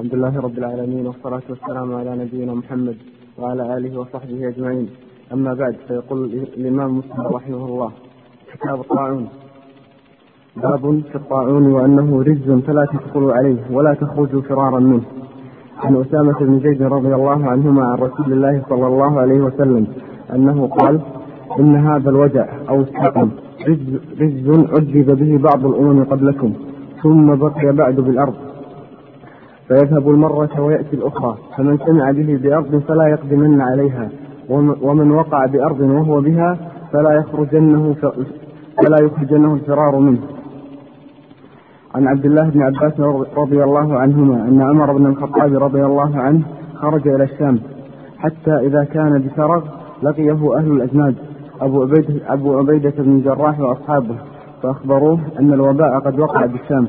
الحمد لله رب العالمين والصلاة والسلام على نبينا محمد وعلى آله وصحبه أجمعين. أما بعد فيقول الإمام مسلم رحمه الله كتاب الطاعون. باب في الطاعون وأنه رجز فلا تدخلوا عليه ولا تخرجوا فرارا منه. عن أسامة بن زيد رضي الله عنهما عن رسول الله صلى الله عليه وسلم أنه قال إن هذا الوجع أو السقم رجز, عذب به بعض الأمم قبلكم ثم بقي بعد بالأرض. فيذهب المرة ويأتي الأخرى فمن سمع به بأرض فلا يقدمن عليها ومن وقع بأرض وهو بها فلا يخرجنه فلا يخرجنه الفرار منه. عن عبد الله بن عباس رضي الله عنهما أن عمر بن الخطاب رضي الله عنه خرج إلى الشام حتى إذا كان بفرغ لقيه أهل الأجناد أبو عبيدة, أبو عبيدة بن الجراح وأصحابه فأخبروه أن الوباء قد وقع بالشام.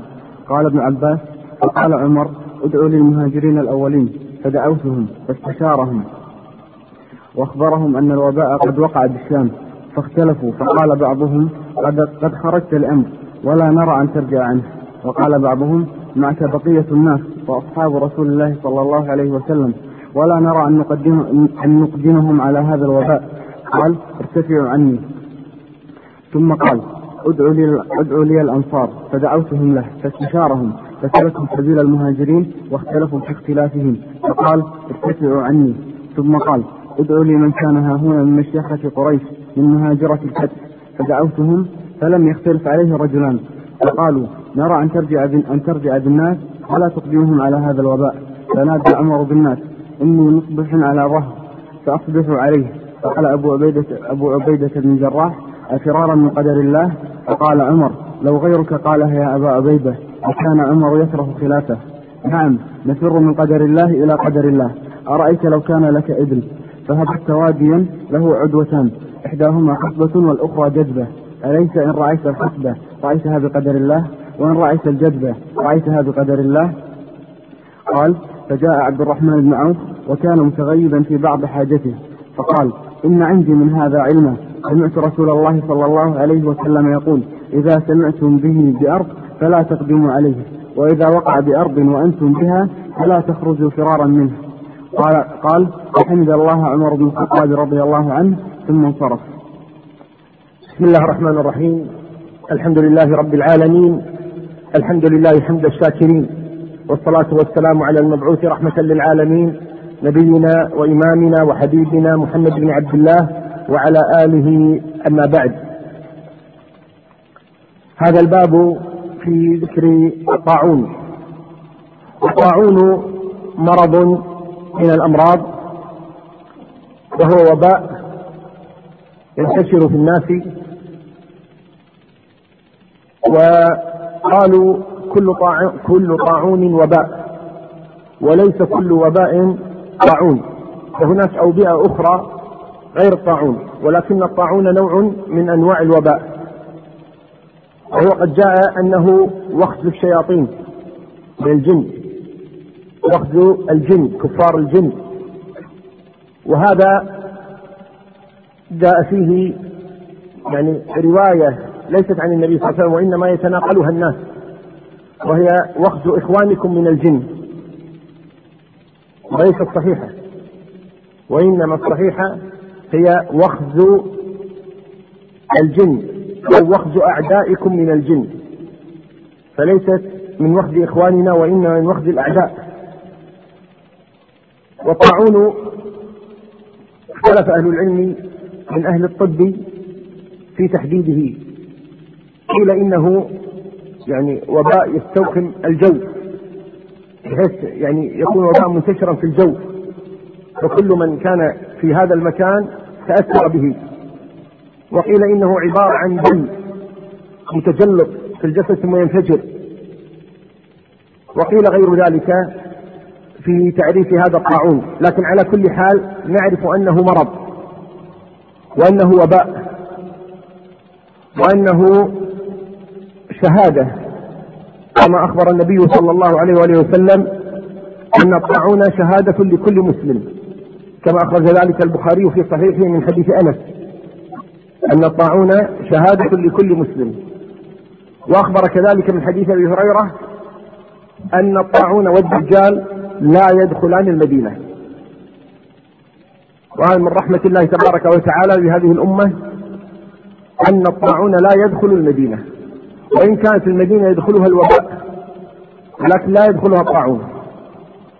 قال ابن عباس فقال عمر ادعوا للمهاجرين الأولين فدعوتهم فاستشارهم وأخبرهم أن الوباء قد وقع بالشام فاختلفوا فقال بعضهم قد, قد خرجت الأمر ولا نرى أن ترجع عنه وقال بعضهم معك بقية الناس وأصحاب رسول الله صلى الله عليه وسلم ولا نرى أن, نقدم أن نقدمهم على هذا الوباء. قال ارتفعوا عني. ثم قال ادعوا لي, ادعوا لي الأنصار فدعوتهم له فاستشارهم فسلكوا سبيل المهاجرين واختلفوا في اختلافهم. فقال ارتفعوا عني. ثم قال ادعوا لي من كان ها هنا من مشيخة قريش من مهاجرة الفتح. فدعوتهم فلم يختلف عليه رجلان. فقالوا نرى أن ترجع أن ترجع بالناس ولا تقدمهم على هذا الوباء. فنادى عمر بالناس إني مصبح على ظهر. فأصبح عليه. فقال أبو عبيدة أبو عبيدة بن جراح أفرارا من قدر الله؟ فقال عمر لو غيرك قالها يا أبا عبيدة. وكان عمر يكره خلافه. نعم نفر من قدر الله إلى قدر الله. أرأيت لو كان لك ابن فهبت واديا له عدوتان. إحداهما خصبة والأخرى جذبة. أليس إن رأيت الخصبة رأيتها بقدر الله؟ وإن رأيت الجذبة؟ رأيتها بقدر الله؟ قال فجاء عبد الرحمن بن عوف وكان متغيبا في بعض حاجته. فقال إن عندي من هذا علما. سمعت رسول الله صلى الله عليه وسلم يقول إذا سمعتم به بأرض فلا تقدموا عليه. وإذا وقع بأرض وأنتم بها فلا تخرجوا فرارا منه. قال قال فحمد الله عمر بن الخطاب رضي الله عنه ثم انصرف. بسم الله الرحمن الرحيم. الحمد لله رب العالمين. الحمد لله حمد الشاكرين. والصلاة والسلام على المبعوث رحمة للعالمين. نبينا وإمامنا وحبيبنا محمد بن عبد الله وعلى آله أما بعد. هذا الباب في ذكر الطاعون. الطاعون مرض من الأمراض وهو وباء ينتشر في الناس. وقالوا كل كل طاعون وباء وليس كل وباء طاعون. وهناك أوبئة أخرى غير الطاعون ولكن الطاعون نوع من أنواع الوباء. وهو قد جاء أنه وخز الشياطين من الجن وخز الجن كفار الجن. وهذا جاء فيه يعني رواية ليست عن النبي صلى الله عليه وسلم وإنما يتناقلها الناس وهي وخز إخوانكم من الجن. وليست صحيحة وإنما الصحيحة هي وخز الجن أو وخز أعدائكم من الجن. فليست من وخز إخواننا وإنما من وخز الأعداء. والطاعون اختلف أهل العلم من أهل الطب في تحديده. قيل إنه يعني وباء يستوخم الجو. بحيث يعني يكون وباء منتشرا في الجو. فكل من كان في هذا المكان تأثر به. وقيل إنه عبارة عن دم متجلط في الجسد ثم ينفجر. وقيل غير ذلك في تعريف هذا الطاعون. لكن على كل حال نعرف أنه مرض وأنه وباء وأنه شهادة. كما أخبر النبي صلى الله عليه وآله وسلم أن الطاعون شهادة لكل مسلم. كما أخرج ذلك البخاري في صحيحه من حديث أنس. أن الطاعون شهادة لكل مسلم. وأخبر كذلك من حديث أبي هريرة أن الطاعون والدجال لا يدخلان المدينة. وهذا من رحمة الله تبارك وتعالى بهذه الأمة أن الطاعون لا يدخل المدينة. وإن كانت المدينة يدخلها الوباء ولكن لا يدخلها الطاعون.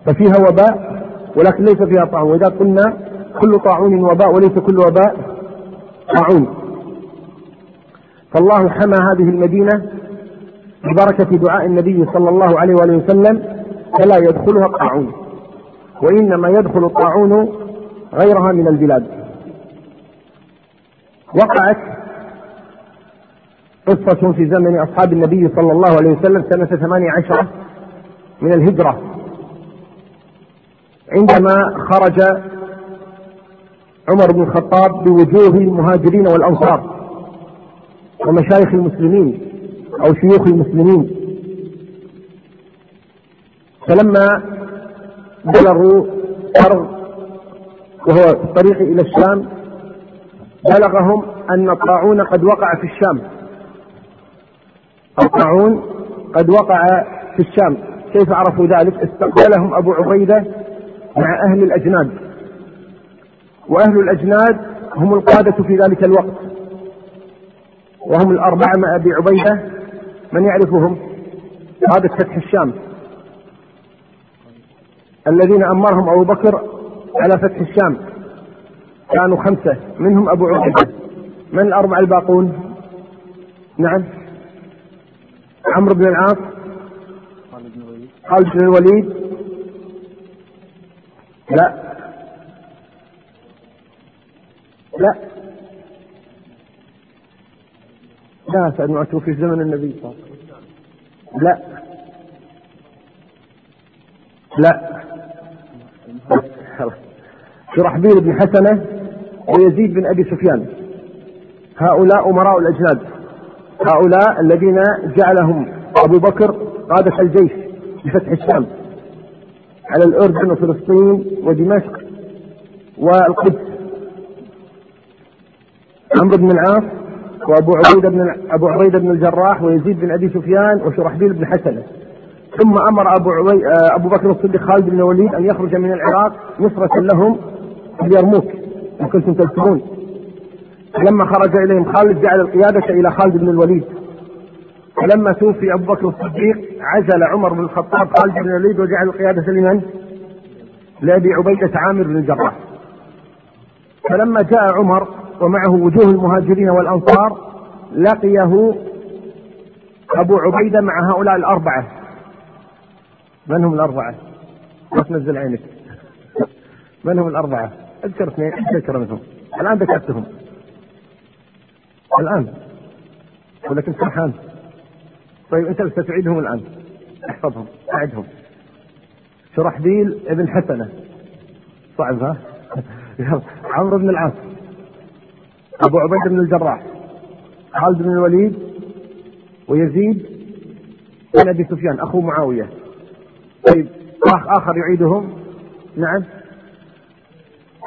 ففيها وباء ولكن ليس فيها طاعون. وإذا قلنا كل طاعون وباء وليس كل وباء طاعون فالله حمى هذه المدينة ببركة دعاء النبي صلى الله عليه وآله وسلم فلا يدخلها الطاعون. وإنما يدخل الطاعون غيرها من البلاد. وقعت قصة في زمن أصحاب النبي صلى الله عليه وسلم سنة ثمانية عشرة من الهجرة. عندما خرج عمر بن الخطاب بوجوه المهاجرين والأنصار ومشايخ المسلمين أو شيوخ المسلمين. فلما بلغوا أرض وهو في الطريق إلى الشام بلغهم أن الطاعون قد وقع في الشام. الطاعون قد وقع في الشام. كيف عرفوا ذلك؟ استقبلهم أبو عبيدة مع أهل الأجناد. وأهل الأجناد هم القادة في ذلك الوقت. وهم الأربعة مع أبي عبيدة من يعرفهم؟ قادة فتح الشام. الذين أمرهم أبو بكر على فتح الشام. كانوا خمسة منهم أبو عبيدة. من الأربعة الباقون؟ نعم. عمرو بن العاص خالد بن الوليد. لا. لا. لا سألنا في زمن النبي صلى الله عليه وسلم. لا. لا. شرحبيل بن حسنة ويزيد بن أبي سفيان. هؤلاء أمراء الأجناد. هؤلاء الذين جعلهم أبو بكر قادة الجيش بفتح الشام على الأردن وفلسطين ودمشق والقدس. عمرو بن العاص وأبو عبيدة بن أبو عبيدة بن الجراح ويزيد بن أبي سفيان وشرحبيل بن حسنه ثم أمر أبو عبي... أبو بكر الصديق خالد بن الوليد أن يخرج من العراق نصرة لهم اليرموك إن كنتم تذكرون. لما خرج إليهم خالد جعل القيادة إلى خالد بن الوليد. فلما توفي أبو بكر الصديق عزل عمر بن الخطاب خالد بن الوليد وجعل القيادة لمن؟ لأبي عبيدة عامر بن الجراح. فلما جاء عمر ومعه وجوه المهاجرين والأنصار لقيه أبو عبيدة مع هؤلاء الأربعة. من هم الأربعة؟ لا تنزل عينك. من هم الأربعة؟ اذكر اثنين اذكر منهم. الآن ذكرتهم. الآن. ولكن سرحان طيب أنت ستعيدهم الآن. احفظهم أعدهم. شرحبيل ابن حسنة. صعب ها؟ عمرو بن العاص. أبو عبيدة بن الجراح خالد بن الوليد ويزيد بن أبي سفيان أخو معاوية. طيب أخ آخر يعيدهم؟ نعم.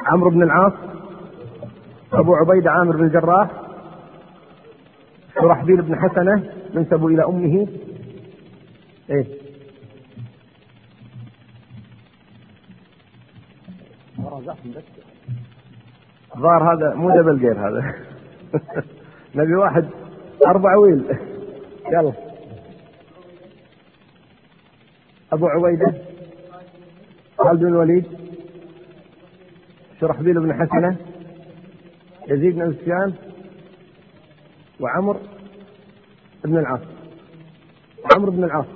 عمرو بن العاص أبو عبيدة عامر بن الجراح شرحبيل بن حسنة ينسب إلى أمه. إيه. ظهر هذا مو دبل غير هذا. نبي واحد أربع ويل. يلا. أبو عبيدة. خالد بن الوليد. شرحبيل بن حسنة. يزيد بن سفيان. وعمر بن العاص. عمرو بن العاص.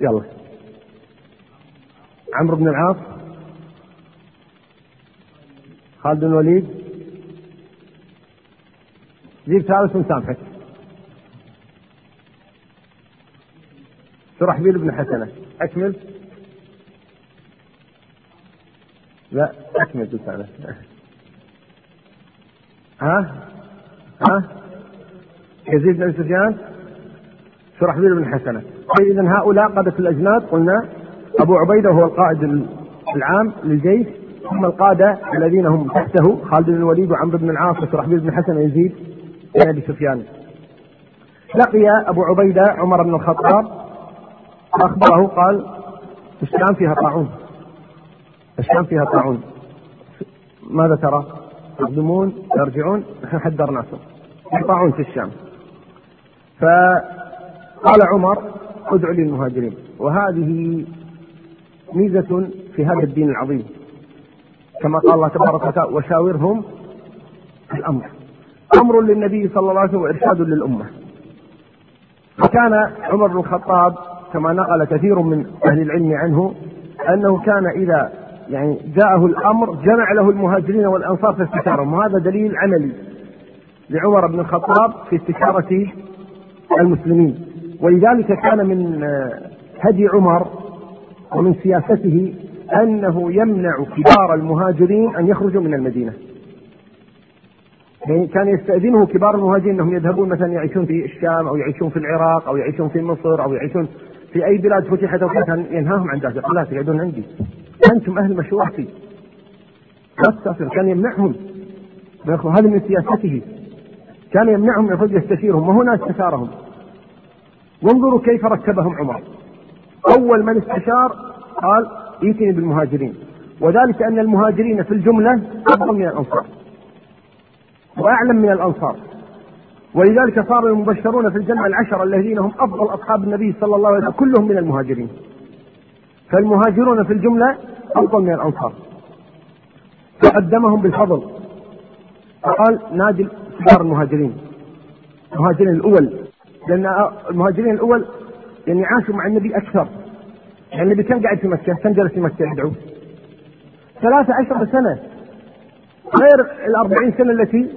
يلا. عمرو بن العاص. خالد بن الوليد. جيب ثالث مسامحك شرحبيل بن حسنة. أكمل. لا أكمل أنا ها؟ ها؟ يزيد بن سفيان. شرحبيل بن حسنة. طيب إذا هؤلاء قادة الأجناد قلنا أبو عبيدة هو القائد العام للجيش. ثم القادة الذين هم تحته خالد بن الوليد وعمرو بن العاص وشرحبيل بن حسن ويزيد بن أبي سفيان. لقي أبو عبيدة عمر بن الخطاب فأخبره قال الشام فيها طاعون. الشام فيها طاعون. ماذا ترى؟ يقدمون يرجعون نحن حذرناكم طاعون في الشام. فقال عمر ادعوا للمهاجرين. وهذه ميزة في هذا الدين العظيم. كما قال الله تبارك وتعالى وشاورهم في الأمر. أمر للنبي صلى الله عليه وسلم وإرشاد للأمة. وكان عمر بن الخطاب كما نقل كثير من أهل العلم عنه أنه كان إذا يعني جاءه الأمر جمع له المهاجرين والأنصار في استشارهم وهذا دليل عملي لعمر بن الخطاب في استشارة المسلمين. ولذلك كان من هدي عمر ومن سياسته أنه يمنع كبار المهاجرين أن يخرجوا من المدينة. يعني كان يستأذنه كبار المهاجرين أنهم يذهبون مثلا يعيشون في الشام أو يعيشون في العراق أو يعيشون في مصر أو يعيشون في أي بلاد فتحت أو كان ينهاهم عن ذلك. لا تقعدون عندي. أنتم أهل مشورتي لا تسافر. كان يمنعهم. هذا من سياسته. كان يمنعهم من يستشيرهم. وهنا استشارهم؟ وانظروا كيف رتبهم عمر. أول من استشار قال ائتني بالمهاجرين. وذلك أن المهاجرين في الجملة أفضل من الأنصار. وأعلم من الأنصار. ولذلك صار المبشرون في الجنة العشرة الذين هم أفضل أصحاب النبي صلى الله عليه وسلم كلهم من المهاجرين. فالمهاجرون في الجملة أفضل من الأنصار. فقدمهم بالفضل. فقال نادي كبار المهاجرين. المهاجرين الأول. لأن المهاجرين الأول يعني عاشوا مع النبي أكثر. يعني النبي كان قاعد في مكة كم جلس في مكة يدعو. ثلاثة عشر سنة. غير الأربعين سنة التي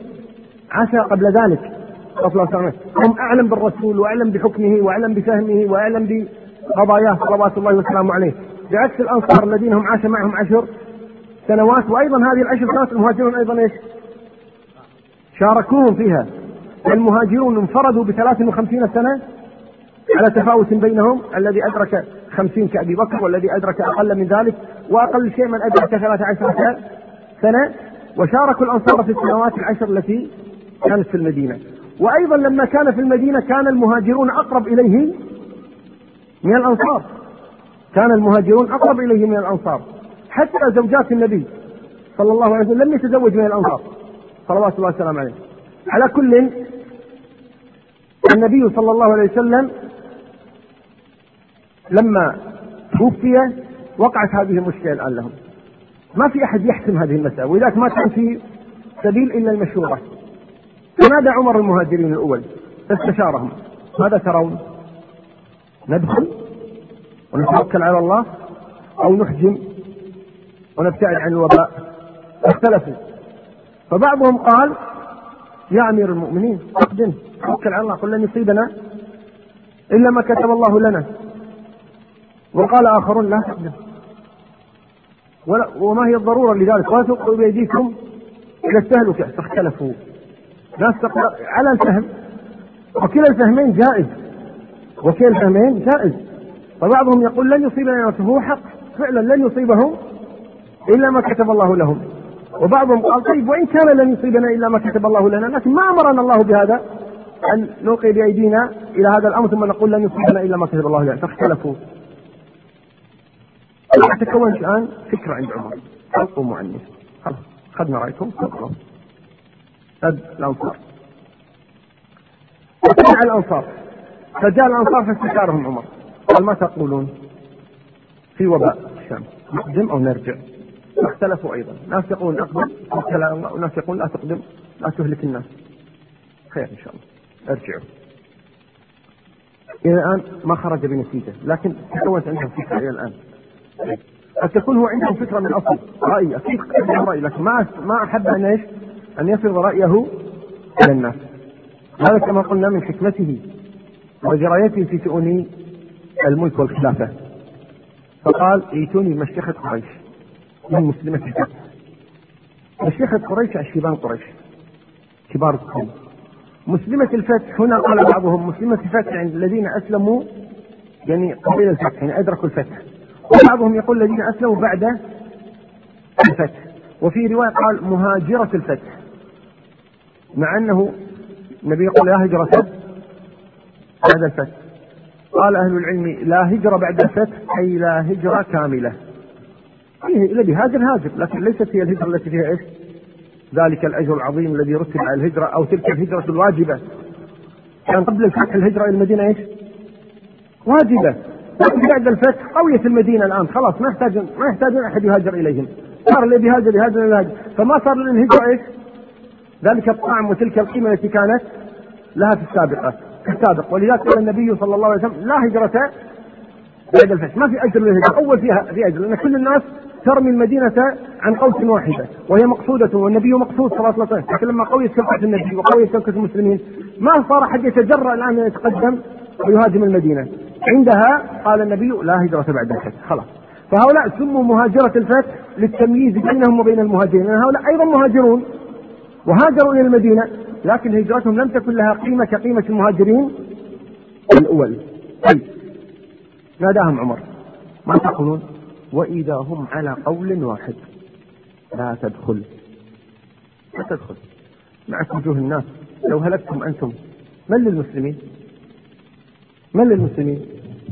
عاشها قبل ذلك. صلى الله عليه هم أعلم بالرسول وأعلم بحكمه وأعلم بفهمه وأعلم بقضاياه صلوات الله وسلامه عليه. بعكس الأنصار الذين هم عاش معهم عشر سنوات وأيضا هذه العشر سنوات المهاجرون أيضا إيش؟ شاركوهم فيها. المهاجرون انفردوا ب 53 سنة على تفاوت بينهم الذي أدرك خمسين كأبي بكر والذي أدرك أقل من ذلك وأقل شيء من أدرك ثلاثة عشر سنة وشاركوا الأنصار في السنوات العشر التي كانت في المدينة. وأيضا لما كان في المدينة كان المهاجرون أقرب إليه من الأنصار. كان المهاجرون أقرب إليه من الأنصار. حتى زوجات النبي صلى الله عليه وسلم لم يتزوج من الأنصار. صلوات الله وسلامه عليه. على كل النبي صلى الله عليه وسلم لما توفي وقعت هذه المشكلة الآن لهم. ما في أحد يحسم هذه المسألة ولذلك ما كان في سبيل إلا المشورة. فنادى عمر المهاجرين الأول فاستشارهم. ماذا ترون؟ ندخل ونتوكل على الله أو نحجم ونبتعد عن الوباء؟ اختلفوا. فبعضهم قال يا أمير المؤمنين اقدم توكل على الله قل لن يصيبنا إلا ما كتب الله لنا. وقال آخرون لا تقدم وما هي الضرورة لذلك؟ ولا تلقوا بأيديكم إلى التهلكة فاختلفوا. ناس على الفهم. وكلا الفهمين جائز. وكلا الفهمين جائز. فبعضهم يقول لن يصيبنا هو حق. فعلا لن يصيبهم إلا ما كتب الله لهم. وبعضهم قال طيب وإن كان لن يصيبنا إلا ما كتب الله لنا؟ لكن ما أمرنا الله بهذا؟ أن نلقي بأيدينا إلى هذا الأمر ثم نقول لن يصيبنا إلا ما كتب الله لنا. فاختلفوا. تكونت الآن فكرة عند عمر. خلق مؤنث خلاص أخذنا رأيكم. خلاص الأنصار. وسمع الأنصار. فجاء الأنصار فاستشارهم عمر. قال ما تقولون؟ في وباء الشام نقدم أو نرجع؟ فاختلفوا أيضا. ناس يقولون نقدم وناس يقولون لا تقدم. لا تهلك الناس. خير إن شاء الله. ارجعوا. إلى الآن ما خرج بنتيجة. لكن تكونت عندهم فكرة إلى الآن. قد تكون هو عندهم فكرة من أصل رأي أكيد رأي لكن ما ما أحب أن إيش؟ أن يفرض رأيه على الناس. هذا كما قلنا من حكمته ودرايته في شؤون الملك والخلافة. فقال ائتوني مشيخة قريش من مسلمة الفتح. مشيخة قريش أشيبان قريش كبار السن. مسلمة الفتح هنا قال بعضهم مسلمة الفتح عند الذين أسلموا يعني قبيل الفتح يعني أدركوا الفتح وبعضهم يقول الذين أسلموا بعد الفتح. وفي رواية قال مهاجرة الفتح. مع أنه النبي يقول يا هجرة بعد الفتح. قال أهل العلم لا هجرة بعد الفتح أي لا هجرة كاملة. فيه الذي هاجر هاجر لكن ليست هي الهجرة التي فيها إيش؟ ذلك الأجر العظيم الذي رتب على الهجرة أو تلك الهجرة الواجبة. كان قبل الفتح الهجرة إلى المدينة إيش؟ واجبة. بعد الفتح قوية المدينة الآن. خلاص ما يحتاج ما يحتاجون أحد يهاجر إليهم. صار الذي يهاجر يهاجر يهاجر. فما صار للهجرة إيش؟ ذلك الطعم وتلك القيمة التي كانت لها في السابقة. في السابق. ولذلك قال النبي صلى الله عليه وسلم لا هجرة بعد الفتح. ما في أجر للهجرة. أول فيها في أجر لأن كل الناس ترمي المدينة عن قوس واحدة وهي مقصودة والنبي مقصود صلى الله عليه وسلم. لكن لما قويت شوكة النبي وقويت شوكة المسلمين ما صار حد يتجرأ الآن أن يتقدم. ويهاجم المدينة. عندها قال النبي لا هجرة بعد الفتح. خلاص. فهؤلاء سموا مهاجرة الفتح للتمييز بينهم وبين المهاجرين. لأن هؤلاء أيضا مهاجرون. وهاجروا إلى المدينة لكن هجرتهم لم تكن لها قيمة كقيمة المهاجرين الأول. طيب. ناداهم عمر. ما تقولون وإذا هم على قول واحد. لا تدخل. لا تدخل. معك وجوه الناس. لو هلكتم أنتم. من للمسلمين؟ من للمسلمين؟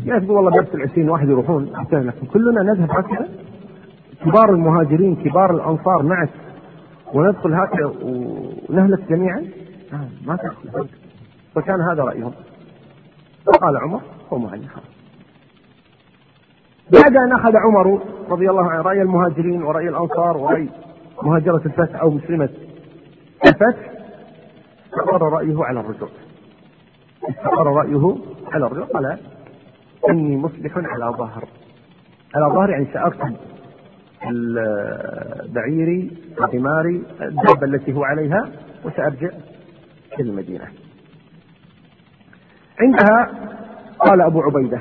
يا تقول والله بس العشرين واحد يروحون لكن كلنا نذهب هكذا. كبار المهاجرين كبار الأنصار معك. وندخل هكذا ونهلك جميعا؟ ما تدخل فكان هذا رأيهم. فقال عمر قوموا عني بعد أن أخذ عمر رضي الله عنه رأي المهاجرين ورأي الأنصار ورأي مهاجرة الفتح أو مسلمة الفتح استقر رأيه على الرجوع. استقر رأيه على الرجوع قال إني مصبح على ظهر. على ظهر يعني سأركب بعيري وحماري الدابة التي هو عليها وسأرجع إلى المدينة. عندها قال أبو عبيدة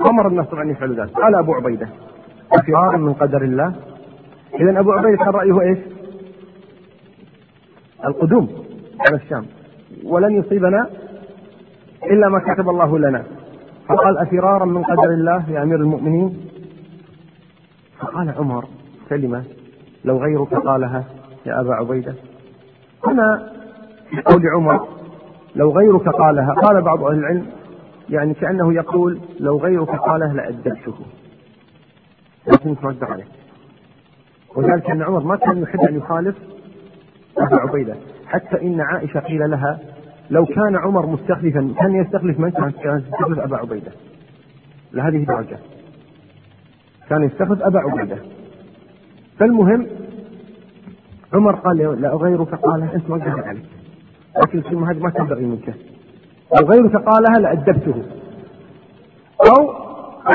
أمر الناس طبعا يفعلوا ذلك. قال أبو عبيدة فرار من قدر الله. إذا أبو عبيدة كان رأيه إيش؟ القدوم على الشام. ولن يصيبنا إلا ما كتب الله لنا. فقال أفرارا من قدر الله يا أمير المؤمنين؟ فقال عمر كلمة لو غيرك قالها يا أبا عبيدة. هنا في قول عمر لو غيرك قالها قال بعض أهل العلم يعني كأنه يقول لو غيرك قاله لأدبته. لكن ترد عليه. وذلك أن عمر ما كان يحب أن يخالف أبا عبيدة. حتى إن عائشة قيل لها لو كان عمر مستخلفا كان يستخلف من؟ كان يستخلف أبا عبيدة. لهذه الدرجة كان يستخلف أبا عبيدة. فالمهم عمر قال لا غيرك قال أنت ما عليك. لكن الكلمة هذه ما تنبغي منك. لو غيرك قالها لأدبته. أو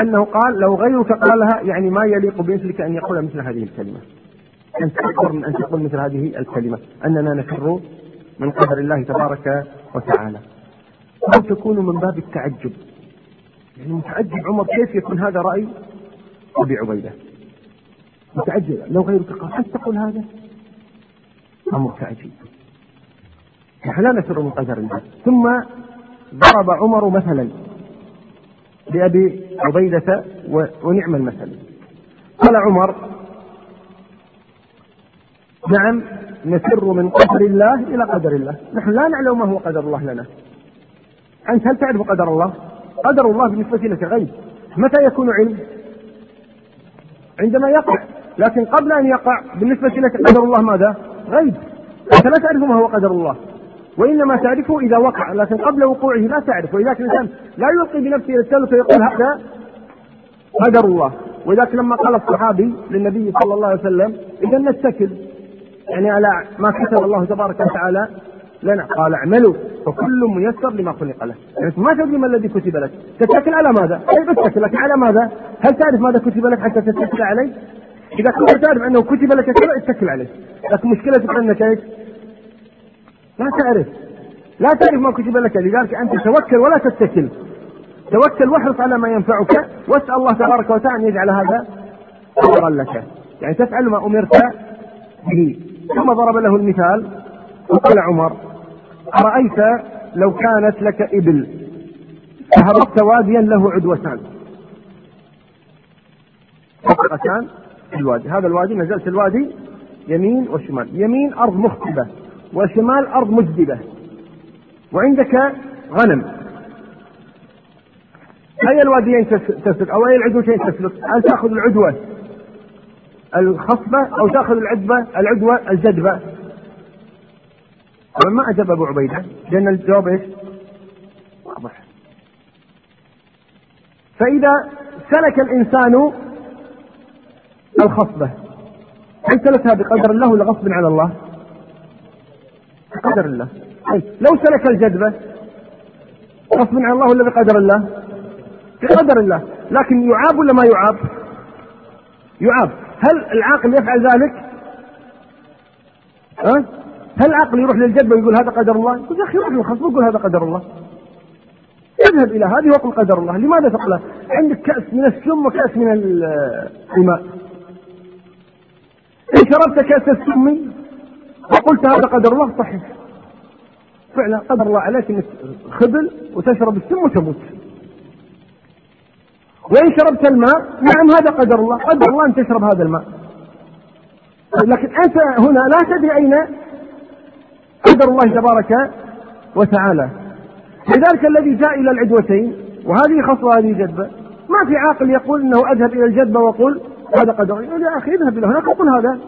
أنه قال لو غيرك قالها يعني ما يليق بمثلك أن يقول مثل هذه الكلمة. أنت أكبر من أن تقول مثل هذه الكلمة. أننا نفر من قدر الله تبارك وتعالى. أو تكون من باب التعجب؟ يعني متعجب عمر كيف يكون هذا رأي؟ أبي عبيدة. متعجب. لو غيرك قال هل تقول هذا؟ أمر تعجيب نحن لا نفر من قدر الله. ثم ضرب عمر مثلا لأبي عبيدة ونعم المثل. قال عمر نعم نفر من قدر الله إلى قدر الله. نحن لا نعلم ما هو قدر الله لنا. أنت هل تعرف قدر الله؟ قدر الله بالنسبة لك غيب. متى يكون علم؟ عندما يقع. لكن قبل أن يقع بالنسبة لك قدر الله ماذا؟ غيب. أنت لا تعرف ما هو قدر الله. وإنما تعرفه إذا وقع. لكن قبل وقوعه لا تعرف. ولذلك الإنسان لا يلقي بنفسه إلى التلف ويقول هذا قدر الله. ولذلك لما قال الصحابي للنبي صلى الله عليه وسلم إذا نتكل يعني على ما كتب الله تبارك وتعالى لنا. قال اعملوا فكل ميسر لما خلق له. يعني ما تدري ما الذي كتب لك. تتكل على ماذا؟ تتكل لكن على ماذا؟ هل تعرف ماذا كتب لك حتى تتكل عليه؟ إذا كنت تعرف أنه كتب لك كذا اتكل عليه. لكن مشكلتك أنك إيش؟ لا تعرف. لا تعرف ما كتب لك. لذلك أنت توكل ولا تتكل. توكل واحرص على ما ينفعك واسأل الله تبارك وتعالى أن يجعل هذا خيرا لك. يعني تفعل ما أمرت به. ثم ضرب له المثال وقال عمر أرأيت لو كانت لك إبل؟ فهبطت واديا له عدوتان. حقيقتان الوادي. هذا الوادي نزلت الوادي يمين وشمال. يمين أرض مخطبة وشمال أرض مجدبة. وعندك غنم. أي الواديين تسلك؟ أو أي العدوتين تسلك؟ هل تأخذ العدوة؟ الخصبة أو تأخذ العدبة العدوة الجدبة ما أجاب أبو عبيدة لأن الجواب إيش؟ واضح فإذا سلك الإنسان الخصبة هل سلكها بقدر الله ولا غصب على الله؟ بقدر الله طيب لو سلك الجدبة غصب على الله ولا بقدر الله؟ بقدر الله لكن يعاب ولا ما يعاب؟ يعاب هل العاقل يفعل ذلك؟ ها؟ هل العقل يروح للجدبة ويقول هذا قدر الله؟ يقول يا أخي روح للخصم ويقول هذا قدر الله اذهب إلى هذه وقل قدر الله لماذا تقول عندك كأس من السم وكأس من الماء إن شربت كأس السم وقلت هذا قدر الله صحيح فعلا قدر الله عليك إنك خبل وتشرب السم وتموت وإن شربت الماء نعم هذا قدر الله قدر الله أن تشرب هذا الماء. لكن أنت هنا لا تدري أين قدر الله تبارك وتعالى. لذلك الذي جاء إلى العدوتين وهذه خصوة وهذه جدبة ما في عاقل يقول إنه أذهب إلى الجدبه وأقول هذا قدر يقول يا أخي اذهب إلى هناك وقل هذا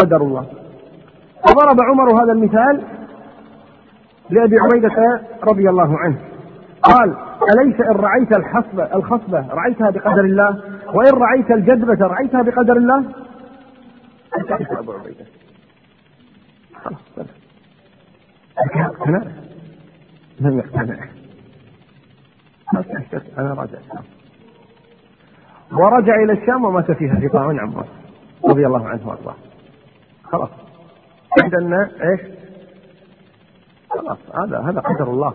قدر الله. وضرب عمر هذا المثال لأبي عبيدة رضي الله عنه. قال أليس إن رعيت الحصبه الخصبه رعيتها بقدر الله؟ وإن رعيت الجدبة رعيتها بقدر الله؟ ابو عبيده خلاص اقتنع لم يقتنع أنا راجع ورجع إلى الشام ومات فيها في طاعون عمار رضي الله عنه وأرضاه. خلاص. عندنا إيش؟ خلاص هذا هذا قدر الله.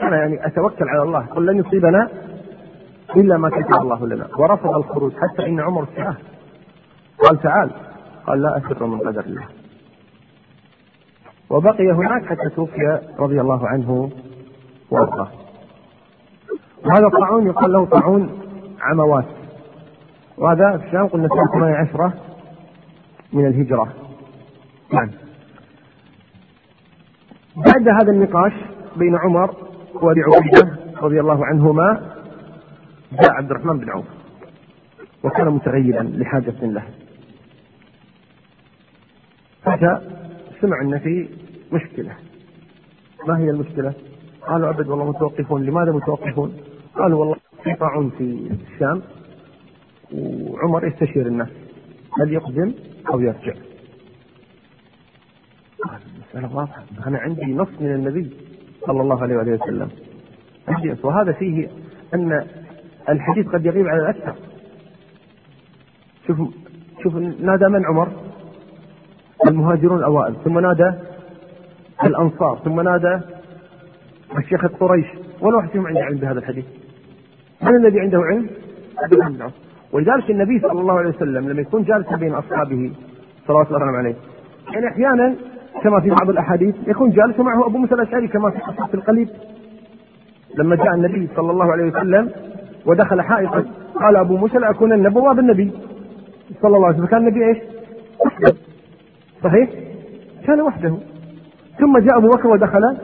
أنا يعني أتوكل على الله قل لن يصيبنا إلا ما كتب الله لنا. ورفض الخروج حتى إن عمر سأه قال تعال. قال لا افر من قدر الله. وبقي هناك حتى توفي رضي الله عنه وأرضاه. وهذا الطاعون يقال له طاعون عموات. وهذا في الشام قلنا سنة 18 من الهجرة. نعم. بعد هذا النقاش بين عمر وأبي عبيدة رضي الله عنهما جاء عبد الرحمن بن عوف وكان متغيبا لحاجة له. فجاء سمع أن في مشكلة. ما هي المشكلة؟ قالوا أبد والله متوقفون. لماذا متوقفون؟ قالوا والله في طاعون في الشام وعمر يستشير الناس. هل يقدم أو يرجع؟ قال المسألة واضحة. أنا عندي نص من النبي. صلى الله عليه وآله وسلم. وهذا فيه أن الحديث قد يغيب على الأكثر. شوف شوف نادى من عمر؟ المهاجرون الأوائل. ثم نادى الأنصار. ثم نادى الشيخ قريش. ولا واحد فيهم عنده علم بهذا الحديث؟ من الذي عنده علم؟ ولذلك النبي صلى الله عليه وسلم لما يكون جالسا بين أصحابه صلوات الله عليه يعني أحيانا كما في بعض الأحاديث. يكون جالس معه أبو موسى الأشعري كما في قصة القليب. لما جاء النبي صلى الله عليه وسلم ودخل حائطا قال أبو موسى لاكونن بواب النبي صلى الله عليه وسلم. كان النبي إيش؟ وحده. صحيح؟ كان وحده. ثم جاء أبو بكر ودخل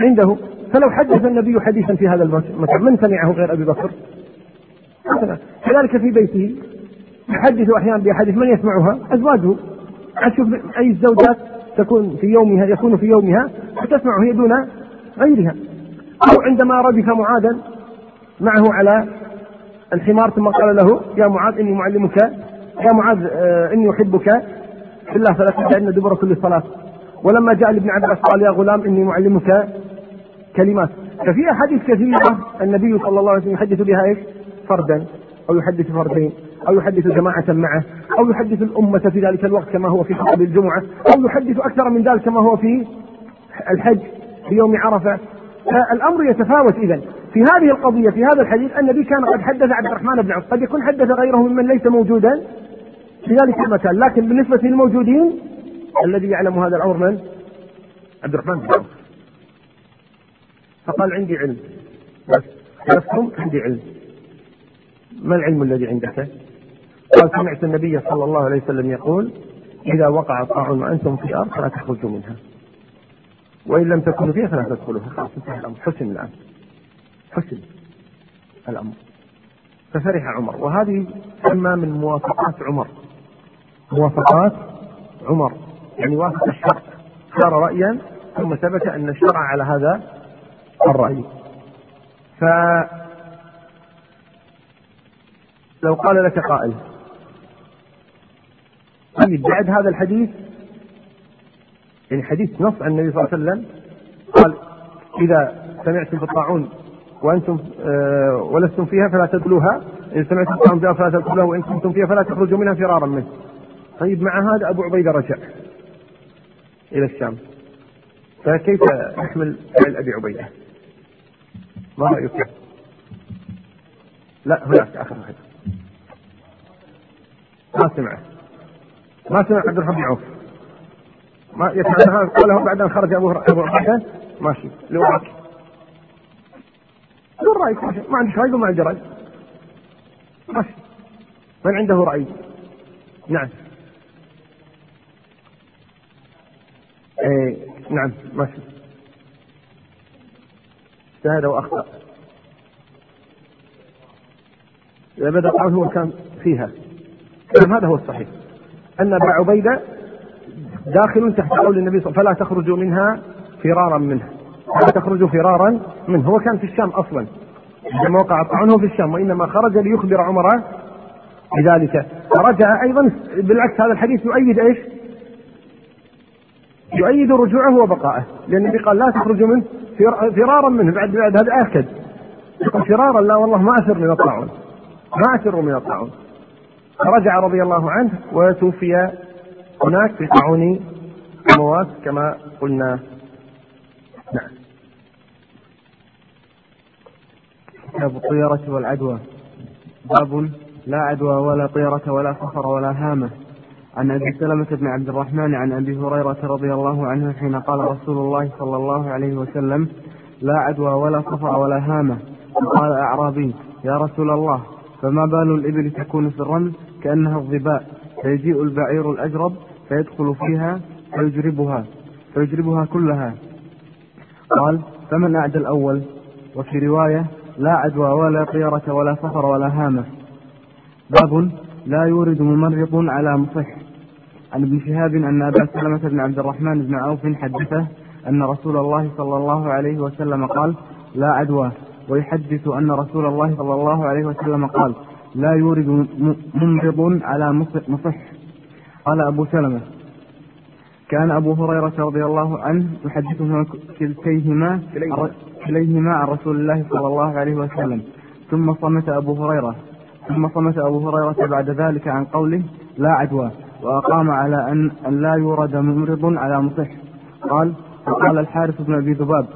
عنده. فلو حدث النبي حديثا في هذا المكان من سمعه غير أبي بكر؟ كذلك في بيته. يحدث أحيانا بأحاديث من يسمعها؟ أزواجه. أشوف اي الزوجات تكون في يومها يكون في يومها فتسمع هي دون غيرها. أو عندما ردف معاذا معه على الحمار ثم قال له يا معاذ إني معلمك يا معاذ آه إني أحبك. في الله فلا تدعن دبر كل صلاه ولما جاء لابن عباس قال يا غلام إني معلمك كلمات. ففي أحاديث كثيرة النبي صلى الله عليه وسلم يحدث بها إيش؟ فردا أو يحدث فردين. أو يحدث جماعة معه أو يحدث الأمة في ذلك الوقت كما هو في خطب الجمعة أو يحدث أكثر من ذلك كما هو في الحج في يوم عرفة. فالأمر يتفاوت اذا في هذه القضية في هذا الحديث النبي كان قد حدث عبد الرحمن بن عوف قد يكون حدث غيره ممن ليس موجودا في ذلك المكان. لكن بالنسبة للموجودين الذي يعلم هذا الأمر من؟ عبد الرحمن بن عوف. فقال عندي علم. بس. لستم عندي علم. ما العلم الذي عندك؟ قال سمعت النبي صلى الله عليه وسلم يقول إذا وقع الطاعون وأنتم في أرض فلا تخرجوا منها. وإن لم تكونوا فيها فلا تدخلوها. خلاص انتهى الأمر. حسن الآن. حسن الأمر. ففرح عمر. وهذه تسمى من موافقات عمر. موافقات عمر. يعني وافق الشرع. صار رأيا ثم ثبت أن الشرع على هذا الرأي. ف لو قال لك قائل طيب بعد هذا الحديث يعني حديث نص عن النبي صلى الله عليه وسلم قال إذا سمعتم في الطاعون وأنتم آه ولستم فيها فلا تدخلوها إن سمعتم الطاعون فلا تدخلوها وإن كنتم فيها فلا تخرجوا منها فرارا منه. طيب مع هذا أبو عبيدة رجع إلى الشام. فكيف نحمل فعل أبي عبيدة؟ ما رأيك؟ لا هناك آخر واحد. ما سمعه. ما سمع عبد الرحمن بن عوف ما يسمع قاله بعد أن خرج أبو أبو عبيده ماشي. لو رايك لو رايك ماشي. ما عندك رأي؟ وما عندي رأي. ماشي. من عنده رأي؟ نعم. إيه نعم. ماشي. اجتهد وأخطأ. إذا بدأ هو كان فيها. نعم هذا هو الصحيح. أن أبا عبيدة داخل تحت قول النبي صلى الله عليه وسلم فلا تخرجوا منها فرارا منه. لا تخرجوا فرارا منه. هو كان في الشام أصلا. عندما وقع طعنه في الشام وإنما خرج ليخبر عمر بذلك. فرجع أيضا بالعكس هذا الحديث يؤيد إيش؟ يؤيد رجوعه وبقائه. لأن النبي قال لا تخرجوا منه فرارا منه. بعد بعد هذا آكد. فرارا لا والله ما أسر من الطاعون. ما أسر من الطاعون. فرجع رضي الله عنه وتوفي هناك في طاعون أموات كما قلنا. نعم. كتاب الطيرة والعدوى. باب لا عدوى ولا طيرة ولا فخر ولا هامة. عن أبي سلمة بن عبد الرحمن عن أبي هريرة رضي الله عنه حين قال رسول الله صلى الله عليه وسلم لا عدوى ولا صفر ولا هامة. قال أعرابي يا رسول الله فما بال الإبل تكون في الرمل؟ كأنها الظباء فيجيء البعير الأجرب فيدخل فيها فيجربها فيجربها كلها. قال فمن أعدى الأول؟ وفي رواية لا عدوى ولا طيرة ولا سفر ولا هامة. باب لا يورد ممرض على مصح. عن ابن شهاب أن أبا سلمة بن عبد الرحمن بن عوف حدثه أن رسول الله صلى الله عليه وسلم قال لا عدوى. ويحدث أن رسول الله صلى الله عليه وسلم قال لا يورد ممرض على مصح قال أبو سلمة كان أبو هريرة رضي الله عنه يحدثهما كلتيهما كليهما. عن رسول الله صلى الله عليه وسلم. ثم صمت أبو هريرة ثم صمت أبو هريرة بعد ذلك عن قوله لا عدوى وأقام على أن, أن لا يورد ممرض على مصح. قال وقال الحارث بن أبي ذباب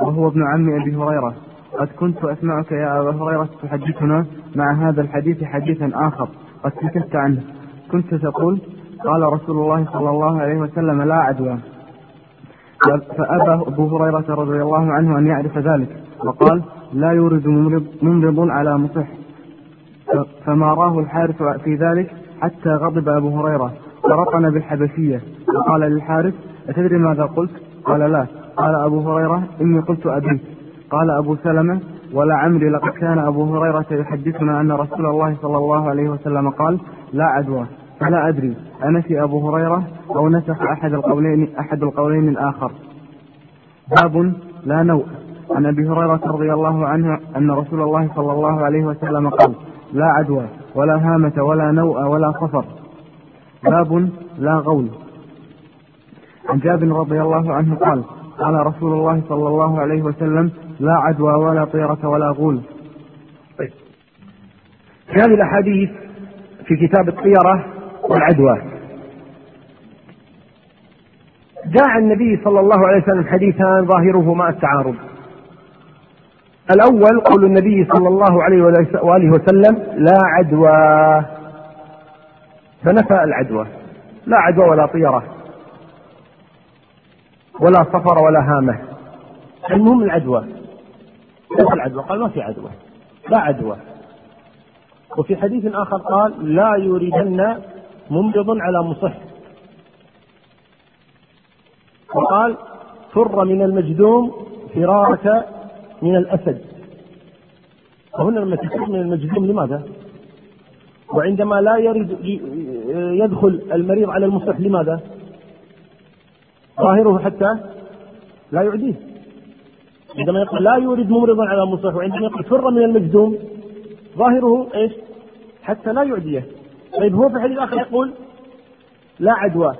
وهو ابن عم أبي هريرة قد كنت أسمعك يا أبا هريرة تحدثنا مع هذا الحديث حديثا آخر قد سكت عنه. كنت تقول قال رسول الله صلى الله عليه وسلم لا عدوى. فأبى أبو هريرة رضي الله عنه أن يعرف ذلك وقال لا يورد ممرض على مصح. فما راه الحارث في ذلك حتى غضب أبو هريرة. فرطن بالحبشية. وقال للحارث أتدري ماذا قلت؟ قال لا. قال أبو هريرة إني قلت أبيت قال أبو سلمة ولا عمري لقد كان أبو هريرة يحدثنا أن رسول الله صلى الله عليه وسلم قال لا عدوى فلا أدري أنسي أبو هريرة أو نسخ أحد القولين أحد القولين الآخر. باب لا نوء. عن أبي هريرة رضي الله عنه أن رسول الله صلى الله عليه وسلم قال لا عدوى ولا هامة ولا نوء ولا صفر. باب لا غول. عن جابر رضي الله عنه قال قال رسول الله صلى الله عليه وسلم لا عدوى ولا طيرة ولا غول. طيب. في هذه الأحاديث في كتاب الطيرة والعدوى. جاء النبي صلى الله عليه وسلم حديثان ظاهره مع التعارض. الأول قول النبي صلى الله عليه وآله وسلم لا عدوى. فنفى العدوى. لا عدوى ولا طيرة. ولا صفر ولا هامة. المهم العدوى. كيف العدوى؟ قال ما في عدوى لا عدوى وفي حديث آخر قال لا يريدن ممرض على مصح وقال فر من المجدوم فرارك من الأسد فهنا لما تكون من المجزوم لماذا؟ وعندما لا يرد يدخل المريض على المصح لماذا؟ ظاهره حتى لا يعديه عندما يقول لا يورد ممرضا على المصح وعندما يقول فر من المجزوم ظاهره إيش؟ حتى لا يعديه طيب هو في الحديث الآخر يقول لا عدوى.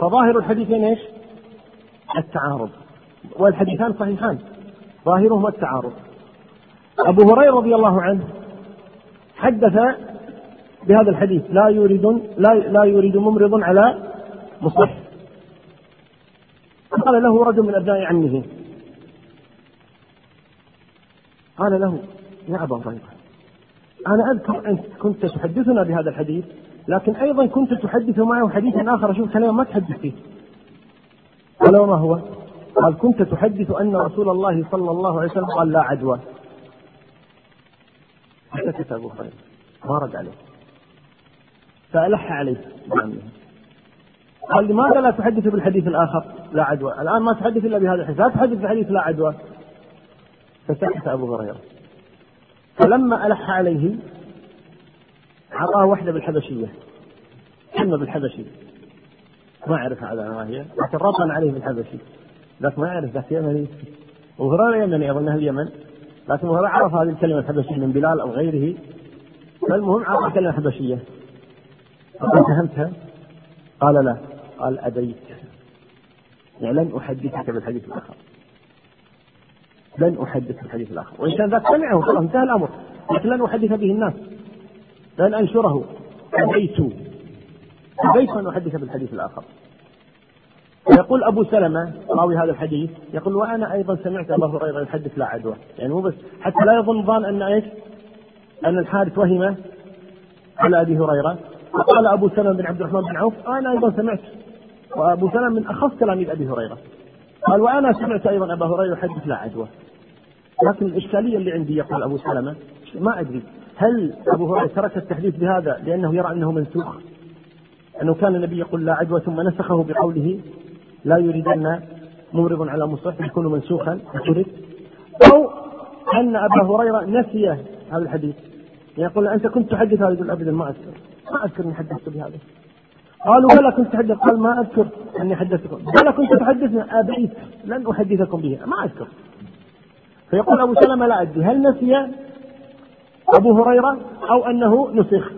فظاهر الحديثين إيش؟ التعارض. والحديثان صحيحان. ظاهرهما التعارض. أبو هريرة رضي الله عنه حدث بهذا الحديث لا يريد لا لا يريد ممرض على مصح قال له رجل من أبناء عمه قال له يا أبا هريرة أنا أذكر أنت كنت تحدثنا بهذا الحديث لكن أيضا كنت تحدث معه حديثا آخر أشوف كلام ما تحدث فيه. قال وما هو؟ قال كنت تحدث أن رسول الله صلى الله عليه وسلم قال لا عدوى. فسكت أبو هريرة ما رد عليه فألح عليه بعمه قال لماذا لا تحدث بالحديث الآخر؟ لا عدوى. الآن ما تحدث إلا بهذا الحديث. لا تحدث بالحديث لا عدوى. فسكت أبو هريرة. فلما ألح عليه أعطاه واحدة بالحبشية. كلمة بالحبشي ما أعرف على ما هي. لكن رطن عليه بالحبشي. لكن ما يعرف ذاك يمني. وهريرة يمني أظن أهل اليمن. لكن هريرة عرف هذه الكلمة الحبشية من بلال أو غيره. فالمهم عرف كلمة حبشية فقال فهمتها؟ قال لا. قال أبيت يعني لن أحدثك بالحديث الآخر. لن أحدث بالحديث الآخر. وإن كان ذاك سمعه خلاص انتهى الأمر. لكن لن أحدث به الناس. لن أنشره. أبيت. أبيت أن أحدث بالحديث الآخر. ويقول أبو سلمة راوي هذا الحديث يقول وأنا أيضا سمعت أبا هريرة يحدث لا عدوى. يعني مو بس حتى لا يظن ظان أن إيش؟ أن الحارث وهم على أبي هريرة. وقال أبو سلمة بن عبد الرحمن بن عوف أنا أيضا سمعت. وأبو سلمة من أخص تلاميذ أبي هريرة. قال وأنا سمعت أيضا أبا هريرة يحدث لا عدوى. لكن الإشكالية اللي عندي يقول أبو سلمة ما أدري هل أبو هريرة ترك التحديث بهذا لأنه يرى أنه منسوخ؟ أنه كان النبي يقول لا عدوى ثم نسخه بقوله لا يريدن مورد على مصح يكون منسوخا ترك أو أن أبا هريرة نسي هذا الحديث. يقول أنت كنت تحدث هذا؟ يقول أبدا ما أذكر. ما أذكر أني حدثت بهذا. قالوا بلى كنت تحدث؟ قال ما أذكر أني حدثتكم. بلى كنت تحدثنا. أبيت لن أحدثكم به. ما أذكر. فيقول أبو سلمة لا أدري. هل نسي أبو هريرة أو أنه نسخ؟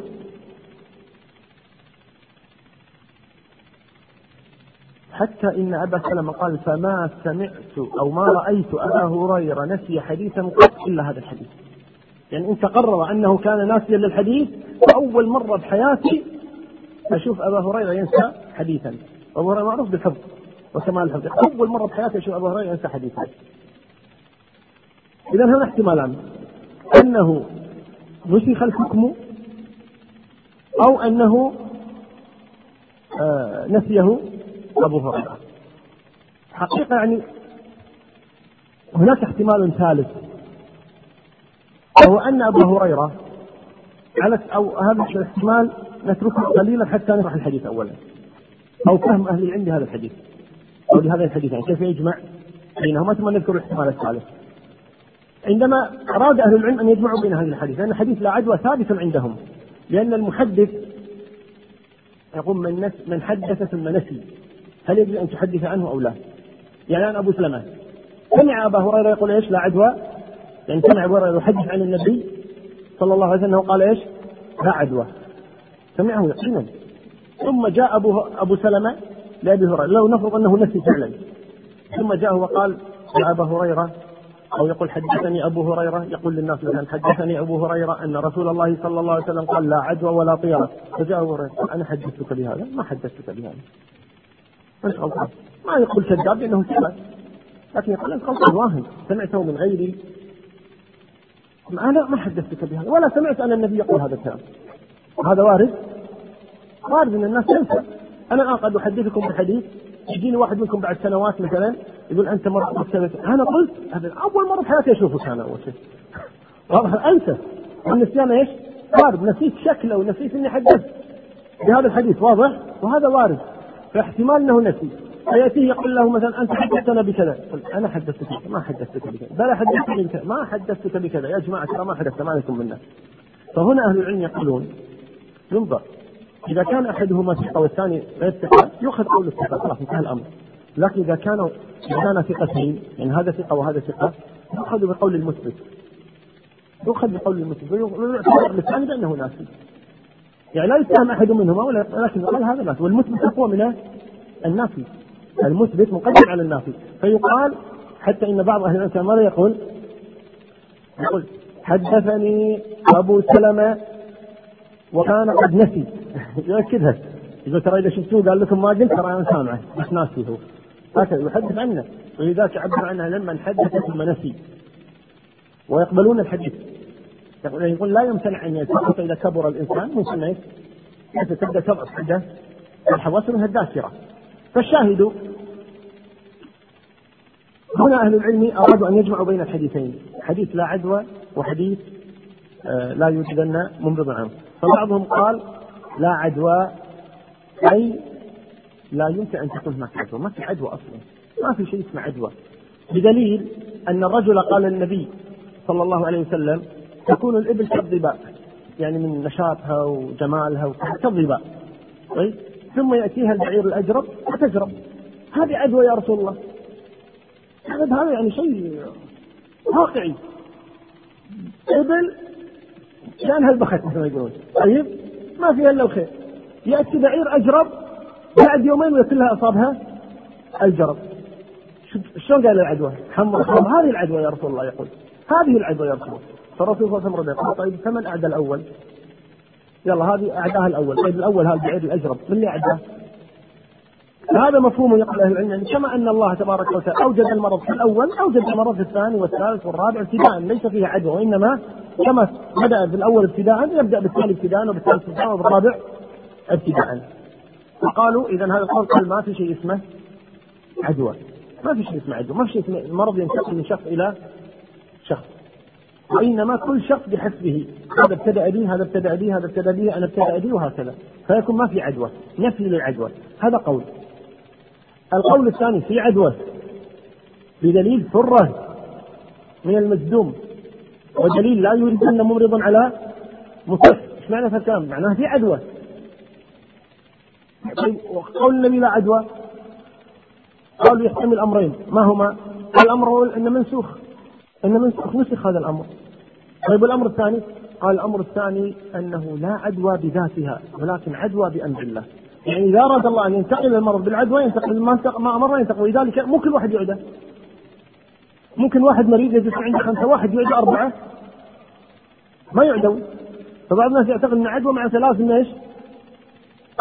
حتى إن أبا سلمة قال فما سمعت أو ما رأيت أبا هريرة نسي حديثا قط إلا هذا الحديث. يعني إن تقرر أنه كان ناسيا للحديث فأول مرة بحياتي أشوف أبا هريرة ينسى حديثا. أبو هريرة معروف بالحفظ وكمال الحفظ أول مرة بحياتي أشوف أبا هريرة ينسى حديثا. إذا هذا احتمالان أنه نسخ الحكم أو أنه آه نسيه أبو هريرة. حقيقة يعني هناك احتمال ثالث. وهو أن أبا هريرة على أو هذا الاحتمال نتركه قليلا حتى نشرح الحديث أولا. أو فهم أهل العلم لهذا الحديث. أو لهذا الحديث. يعني كيف يجمع بينهما ثم نذكر الاحتمال الثالث. عندما أراد أهل العلم أن يجمعوا بين هذه الحديث لأن الحديث لا عدوى ثابت عندهم. لأن المحدث يقول من نس من حدث ثم نسي. هل يجب أن تحدث عنه أو لا؟ يعني الآن أبو سلمة سمع أبا هريرة يقول إيش؟ لا عدوى. يعني سمع أبو هريرة يحدث عن النبي صلى الله عليه وسلم قال إيش؟ لا عدوى. سمعه يقينا ثم جاء أبو أبو سلمة لأبي هريرة. لو نفرض أنه نسي فعلا ثم جاء وقال يا أبا هريرة أو يقول حدثني أبو هريرة يقول للناس مثلا حدثني أبو هريرة أن رسول الله صلى الله عليه وسلم قال لا عدوى ولا طيرة. فجاء أبو هريرة أنا حدثتك بهذا. ما حدثتك بهذا. مش غلطان. ما يقول كذاب لأنه كذاب لكن يقول أنت غلطان واهن. سمعته من غيري. أنا ما حدثتك بهذا. ولا سمعت أن النبي يقول هذا الكلام. هذا وارد؟ وارد أن الناس تنسى أنا الآن قد أحدثكم بحديث يجيني واحد منكم بعد سنوات مثلا يقول أنت مرة قلت أنا قلت هذا أول مرة في حياتي أشوفك أنا أول شيء. واضح أنسى النسيان إيش؟ وارد. نسيت شكله ونسيت إني حدثت. بهذا الحديث واضح؟ وهذا وارد. فاحتمال أنه نسي. فيأتيه يقول له مثلا أنت حدثتنا بكذا. أنا حدثتك ما حدثتك بكذا بل حدثتني بكذا ما حدثتك بكذا. يا جماعة ترى ما حدثت ما لكم منه فهنا أهل العلم يقولون ينظر. إذا كان أحدهما ثقة والثاني غير ثقة يؤخذ قول الثقة خلاص انتهى الأمر. لكن إذا كانوا إذا كان ثقتين يعني هذا ثقة وهذا ثقة يؤخذ بقول المثبت. يؤخذ بقول المثبت ويعتبر الثاني بأنه ناسي. يعني لا يتهم أحد منهما ولكن يقال هذا ناسي. والمثبت أقوى من النافي المثبت مقدم على النافي فيقال حتى إن بعض أهل العلم ماذا يقول؟ يقول حدثني أبو سلمة وكان قد نسي. يؤكدها يقول ترى إذا شفتوه قال لكم ما قلت ترى أنا سامعه. بس ناسي هو. هكذا يحدث عنه. ولذلك عبر عنها لما حدث ثم نسي. ويقبلون الحديث. يقول لا يمتنع أن يتوقف إذا كبر الإنسان. ممكن إيش؟ تبدأ تضعف عنده الحواس منها الذاكرة. فالشاهد هنا أهل العلم أرادوا أن يجمعوا بين الحديثين. حديث لا عدوى وحديث آه، لا يوجدن ممرض عنه. فبعضهم قال لا عدوى أي لا يمكن أن تكون هناك عدوى. ما في عدوى أصلا. ما في شيء اسمه عدوى. بدليل أن الرجل قال للنبي صلى الله عليه وسلم تكون الإبل كالظباء يعني من نشاطها وجمالها كالظباء طيب؟ ثم يأتيها البعير الأجرب فتجرب هذه عدوى يا رسول الله. هذا يعني شيء واقعي. إبل كانها البخت مثل ما يقولون. طيب؟ ما فيها إلا الخير. يأتي بعير أجرب بعد يومين وكلها أصابها؟ الجرب. شلون قال العدوى؟ حمر هذه العدوى يا رسول الله يقول. هذه العدوى يا رسول الله. فالرسول صلى الله عليه وسلم يقول طيب فمن أعدى الأول؟ يلا هذه أعداها الأول. طيب الأول هذا البعير الأجرب. من اللي أعداه؟ هذا مفهوم يقول أهل العلم يعني كما أن الله تبارك وتعالى أوجد المرض في الأول أوجد المرض في الثاني والثالث والرابع ابتداء ليس فيها عدوى وإنما كما بدأ في الأول ابتداء يبدأ بالثاني ابتداء وبالثالث ابتداء وبالرابع ابتداء. فقالوا اذا هذا القول قال ما في شيء اسمه عدوى. ما في شيء اسمه عدوى. ما في شيء اسمه المرض ينتقل من شخص إلى شخص. وإنما كل شخص بحسبه. هذا ابتدأ به هذا ابتدأ به هذا ابتدأ به أنا ابتدأ به وهكذا. فيكون ما في عدوى. نفي للعدوى. هذا قول. القول الثاني في عدوى. بدليل فره من ودليل لا يريد أن ممرض على مكف إيش معنى فكام؟ معناها في عدوى. طيب قول النبي لا عدوى. قالوا يحتمل أمرين. ما هما؟ الأمر الأول انه منسوخ. انه منسوخ نسخ هذا الأمر. طيب الامر الثاني؟ قال الأمر الثاني أنه لا عدوى بذاتها ولكن عدوى بأمر الله. يعني إذا أراد الله أن ينتقل المرض بالعدوى ينتقل ما ما أمر ينتقل. ولذلك مو كل واحد يعده. ممكن واحد مريض يجلس عنده خمسة واحد يعد أربعة. ما يعدون فبعض الناس يعتقد ان عدوى معناته لازم إيش؟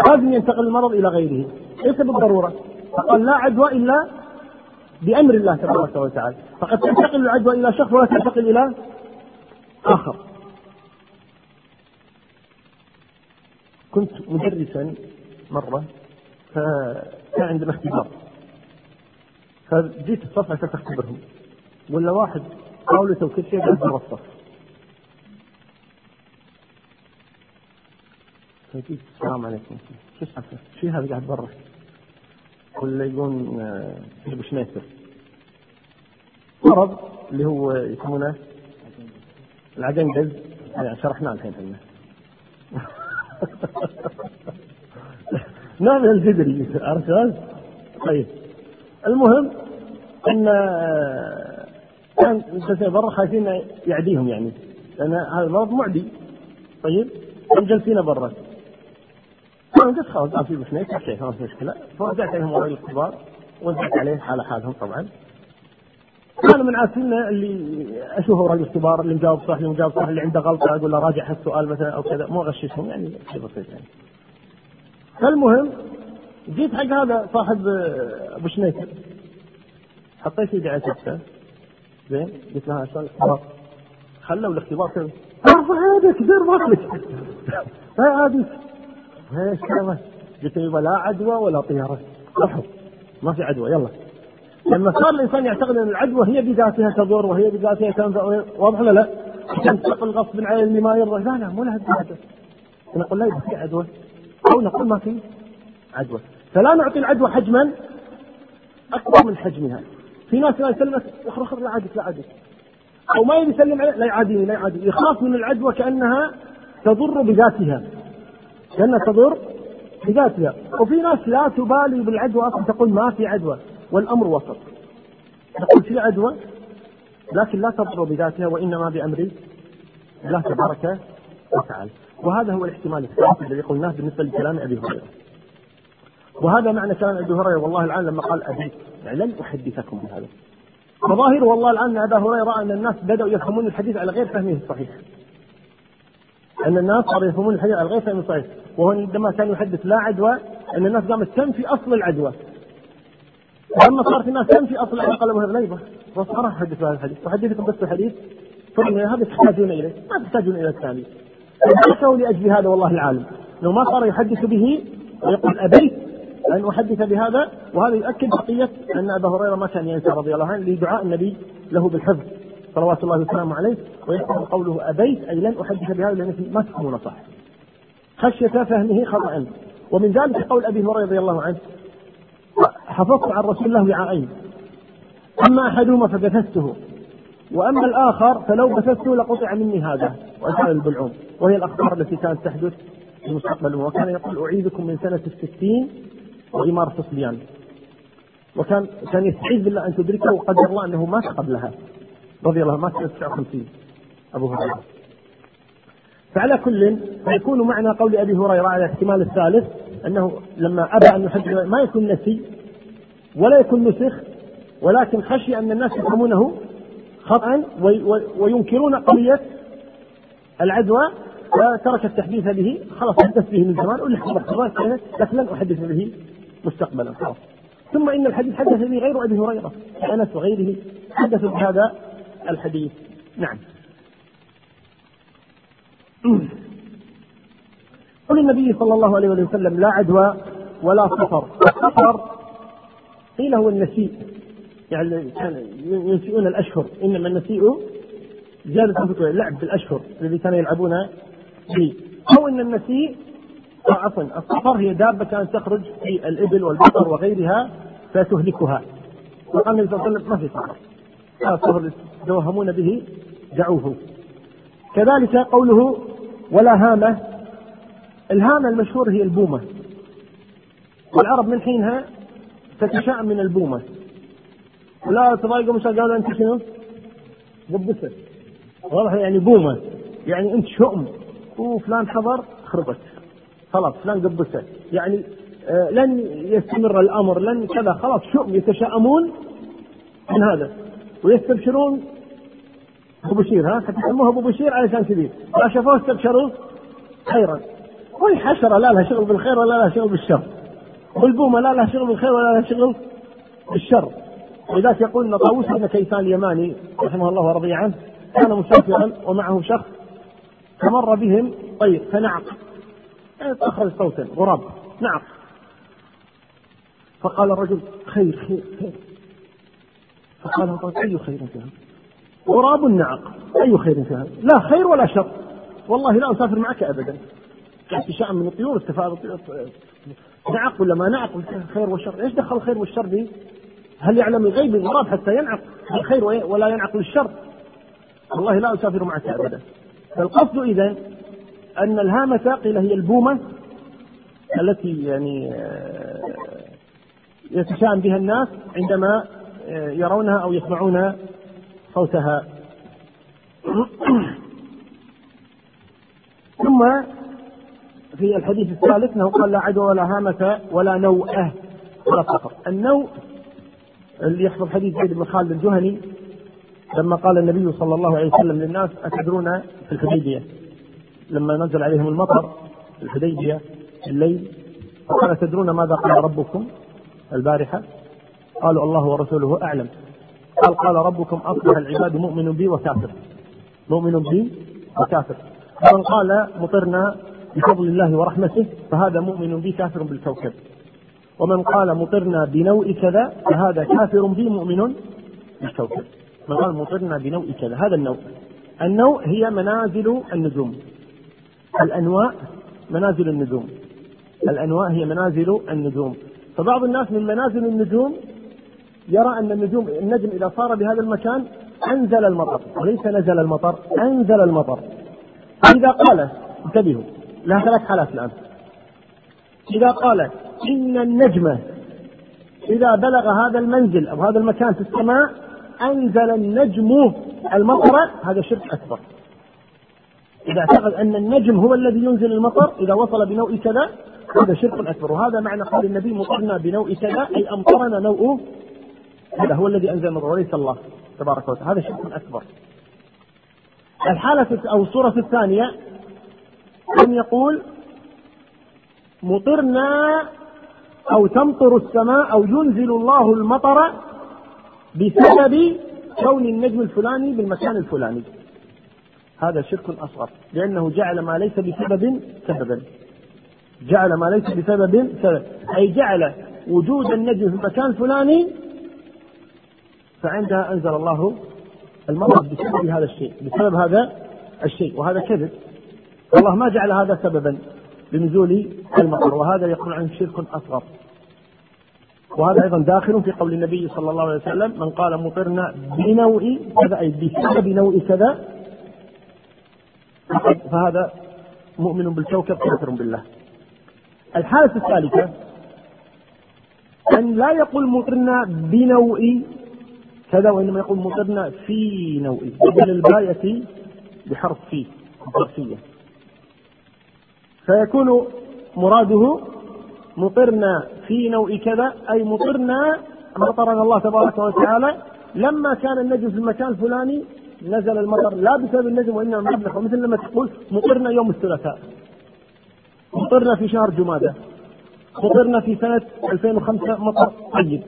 لازم ينتقل المرض إلى غيره. ليس بالضروره فقال لا عدوى إلا بأمر الله تبارك وتعالى. فقد تنتقل العدوى إلى شخص ولا تنتقل إلى آخر. كنت مدرسا مرة فكان عندنا اختبار فجيت الصف عشان اختبرهم ولا واحد؟ قاولته وكل شيء قاعد برا الصف فجيت السلام عليكم. شو اسمك؟ شو هذا قاعد برا؟ ولا يقول أبو شنيتر مرض اللي هو يسمونه العجنجز يعني شرحناه الحين إحنا نوع من الجدري. عرفت طيب. المهم إن كان برا خايفين يعديهم يعني لأن هذا المرض معدي. طيب كانوا جالسين برا. أنا قلت خلاص قال في بسنيك ما في مشكلة. فرجعت عليهم ورقه الاختبار وزعت عليه على حالهم طبعا. كانوا من عادتنا اللي أشوف اوراق الاختبار اللي مجاوب صح اللي مجاوب صح اللي عنده غلطة أقول له راجع هالسؤال مثلا أو كذا مو أغششهم يعني شيء بسيط يعني. فالمهم جيت حق هذا صاحب أبو شنيكر حطيت يدي على كتفه زين؟ قلت له شلون الاختبار. خلوا الاختبار كذا. ارفع يدك دير بالك هذه إيش قلت له لا عدوى ولا طيارة. روحوا ما في عدوى يلا. لما صار الإنسان يعتقد أن العدوى هي بذاتها تضر وهي بذاتها تنفع واضح ولا لا؟ تنتقل غصب عن اللي ما يرضى. لا لا مو لها نقول لا في عدوى. أو نقول ما في عدوى. فلا نعطي العدوى حجما اكبر من حجمها. في ناس لا يسلمك اخر أخر لا عادك لا عادك أو ما يبي يسلم عليه لا يعاديني لا يعاديني يخاف من العدوى كأنها تضر بذاتها. كأنها تضر بذاتها. وفي ناس لا تبالي بالعدوى أصلا تقول ما في عدوى والأمر وسط. تقول في عدوى لكن لا تضر بذاتها وإنما بأمر الله تبارك وتعالى. وهذا هو الاحتمال الثالث الذي قلناه بالنسبة لكلام أبي هريرة. وهذا معنى كلام أبي هريرة والله الان لما قال ابي يعني لن أحدثكم بهذا فظاهر والله الآن ان أبا هريرة أن الناس بدأوا يفهمون الحديث على غير فهمه الصحيح. أن الناس صاروا يفهمون الحديث على غير فهمه الصحيح. وهو عندما كان يحدث لا عدوى أن الناس قامت تنفي أصل العدوى. لما صارت الناس تنفي أصل العدوى قالوا هذا يبغى بس ما راح احدث بهذا الحديث. أحدثكم بس الحديث. ثم هذا تحتاجون إليه. ما تحتاجون إلى الثاني. تركوا لأجل هذا والله العالم. لو ما صار يحدث به ويقول أبيت أن أحدث بهذا وهذا يؤكد بقية أن أبا هريرة ما كان ينسى رضي الله عنه لدعاء النبي له بالحفظ صلوات الله وسلامه عليه ويحكم قوله أبيت أي لن أحدث بهذا لأن ما تفهمون صح. خشية فهمه خطأ. ومن ذلك قول أبي هريرة رضي الله عنه حفظت عن رسول الله وعاءين أما أحدهما فبثثته وأما الآخر فلو بثثته لقطع مني هذا. وأسأل البلعوم وهي الأخبار التي كانت تحدث في المستقبل وكان يقول أعيذكم من سنة الستين وإمارة صبيان وكان كان يستعيذ بالله أن تدركه وقدر الله أنه مات قبلها. رضي الله مات سنه 59 أبو هريرة. فعلى كل فيكون معنى قول أبي هريرة على الاحتمال الثالث أنه لما أبى أن يحدث ما يكون نسي ولا يكون نسخ ولكن خشي أن الناس يفهمونه خطأ وينكرون قضية العدوى وترك التحديث به خلاص حدثت به من زمان ولا حدث لكن لن أحدث به مستقبلا خلاص. ثم إن الحديث حدث به غير أبي هريرة كأنس وغيره حدثوا بهذا الحديث. نعم. قل النبي صلى الله عليه وسلم لا عدوى ولا سفر السفر قيل هو النسيء. يعني ينسئون الأشهر. إنما النسيء زيادة اللعب بالاشهر الذي كانوا يلعبون به أو إن النسيء عفوا الصفر هي دابة كانت تخرج في الإبل والبقر وغيرها فتهلكها. وقال النبي صلى الله عليه وسلم ما في صفر هذا الصفر توهمون به دعوه. كذلك قوله ولا هامة. الهامة المشهورة هي البومة. والعرب من حينها تتشاءم من البومة. ولا تضايقوا مش قالوا أنت شنو؟ ضبسه واضح يعني بومة. يعني أنت شؤم. وفلان حضر خربت. خلاص فلان قبسه. يعني آه لن يستمر الأمر لن كذا خلاص شؤم يتشائمون من هذا. ويستبشرون أبو بشير ها؟ فتسموه أبو بشير علشان كذي لا شافوه استبشروا خيرا. وهي حشرة؟ لا لها شغل بالخير ولا لها شغل بالشر. والبومة لا لها شغل بالخير ولا لها شغل بالشر. ولذلك يقول إن طاووس بن كيسان اليماني رحمه الله ورضي عنه كان مسافرا ومعه شخص فمر بهم طير فنعق. أخرج صوتا. غراب. نعق فقال الرجل خير خير خير. فقال طيب أي خير في هذا؟ غراب نعق أي خير في هذا؟ لا خير ولا شر. والله لا أسافر معك ابدا. احتشاء من الطيور استفاد نعق ولا ما نعق؟ خير والشر إيش دخل الخير والشر به؟ هل يعلم الغيب الغراب حتى ينعق؟ الخير ولا ينعق للشر؟ والله لا أسافر معك أبدا. فالقصد إذا أن الهامة قيل هي البومة التي يعني آه، يتشائم بها الناس عندما آه، يرونها أو يسمعون صوتها. ثم في الحديث الثالث إنه قال لا عدوى ولا هامة ولا نوءة ولا فقر. النوء اللي يحفظ حديث زيد بن خالد الجهني لما قال النبي صلى الله عليه وسلم للناس أتدرون في الحديبية؟ لما نزل عليهم المطر في الحديبية الليل فقال تدرون ماذا قال ربكم البارحة؟ قالوا الله ورسوله أعلم. قال قال ربكم أصبح العباد مؤمن بي وكافر. مؤمن بي وكافر. فمن قال مطرنا بفضل الله ورحمته فهذا مؤمن بي كافر بالكوكب. ومن قال مطرنا بنوء كذا فهذا كافر بي مؤمن بالكوكب. من قال مطرنا بنوء كذا. هذا النوء. النوء هي منازل النجوم. الأنواء منازل النجوم. الأنواء هي منازل النجوم. فبعض الناس من منازل النجوم يرى أن النجوم النجم إذا صار بهذا المكان أنزل المطر وليس نزل المطر أنزل المطر. إذا قال انتبهوا لها ثلاث حالات الآن. إذا قال إن النجم إذا بلغ هذا المنزل أو هذا المكان في السماء أنزل النجم المطر هذا شرك أكبر. إذا اعتقد أن النجم هو الذي ينزل المطر إذا وصل بنوء كذا هذا شرك أكبر. وهذا معنى قول النبي مطرنا بنوء كذا أي أمطرنا نوء هذا هو الذي أنزل المطر وليس الله تبارك وتعالى. هذا شرك أكبر. الحالة أو الصورة الثانية أن يقول مطرنا أو تمطر السماء أو ينزل الله المطر بسبب كون النجم الفلاني بالمكان الفلاني. هذا شرك أصغر لأنه جعل ما ليس بسبب سببا. جعل ما ليس بسبب سبب. أي جعل وجود النجم في المكان الفلاني فعندها أنزل الله المطر بسبب هذا الشيء بسبب هذا الشيء وهذا كذب. الله ما جعل هذا سببا لنزول المطر وهذا يقول عنه شرك أصغر. وهذا أيضا داخل في قول النبي صلى الله عليه وسلم من قال مطرنا بنوء كذا أي بسبب نوء كذا فهذا مؤمن بالكوكب كافر بالله. الحالة الثالثة أن لا يقول مطرنا بنوء كذا وإنما يقول مطرنا في نوء بدل الباية بحرف في ظرفية فيكون مراده مطرنا في نوء كذا أي مطرنا مطرنا الله تبارك وتعالى لما كان النجم في المكان الفلاني نزل المطر لا بسبب النجم وإنما مبلغ ومثل لما تقول مطرنا يوم الثلاثاء. مطرنا في شهر جمادة. مطرنا في سنة 2005 مطر طيب.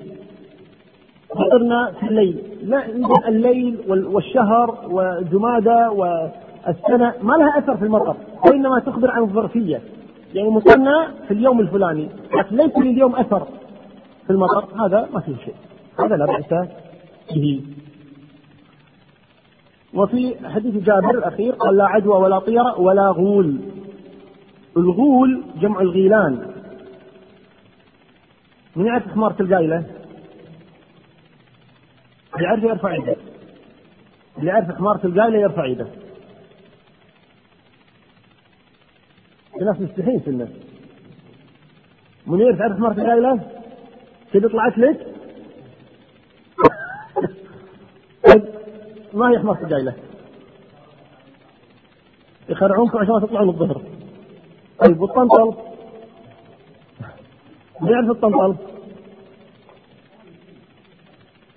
مطرنا في الليل. لا الليل والشهر وجمادة والسنة ما لها أثر في المطر وإنما تخبر عن الظرفية. يعني مطرنا في اليوم الفلاني لكن ليس لليوم أثر في المطر. هذا ما فيه شيء. هذا لا بأس به. وفي حديث جابر الأخير قال لا عدوى ولا طيرة ولا غول الغول جمع الغيلان من يعرف حمارة القايلة؟ اللي يعرف يرفع يده اللي يعرف حمارة القايلة يرفع يده في ناس مستحيل في الناس منير تعرف حمارة القايلة؟ كذا طلعت لك؟ ما هي حمارة القايلة؟ يخرعونكم عشان تطلعون الظهر. طيب والطنطل؟ يعرف الطنطل؟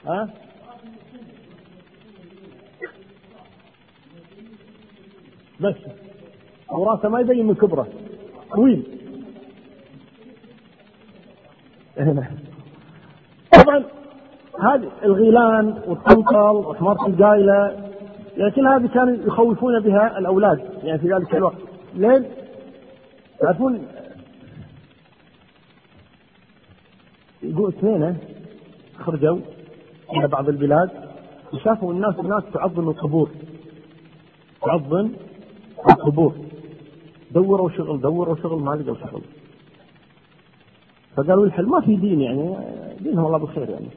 ها؟ بس. وراسه ما يبين من كبره. طويل. طبعا هذه الغيلان والطنطل وحمارة القايلة يعني كل هذه كانوا يخوفون بها الأولاد يعني في ذلك الوقت. لين تعرفون يقول اثنين خرجوا إلى بعض البلاد وشافوا الناس هناك تعظم القبور. تعظم القبور. دوروا شغل دوروا شغل ما لقوا شغل. فقالوا الحل ما في دين يعني دينهم الله بالخير يعني.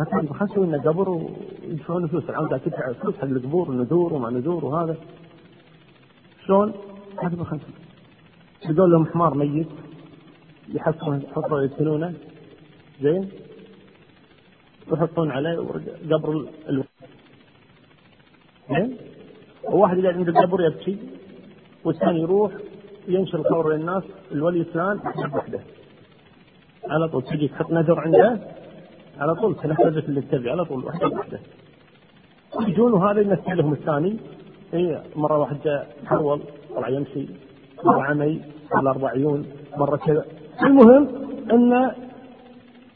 فكان خشوا إنه قبر ويدفعون فلوس. العودة تدفع فلوس حق القبور النذور وما نذور وهذا. شلون؟ هذا خمسة يقول لهم حمار ميت. يحطون يحطون يدفنونه زين؟ ويحطون عليه قبر الوحيد زين؟ وواحد يقعد عند القبر يبكي والثاني يروح ينشر الخبر للناس الولي فلان وحده. على طول تجي تحط نذر عنده. على طول تنفذت اللي تبي على طول وحده وحده يجون وهذا يمثل لهم الثاني هي مرة واحد جاء حول طلع يمشي مرة عمي ولا أربع عيون مرة كذا المهم أن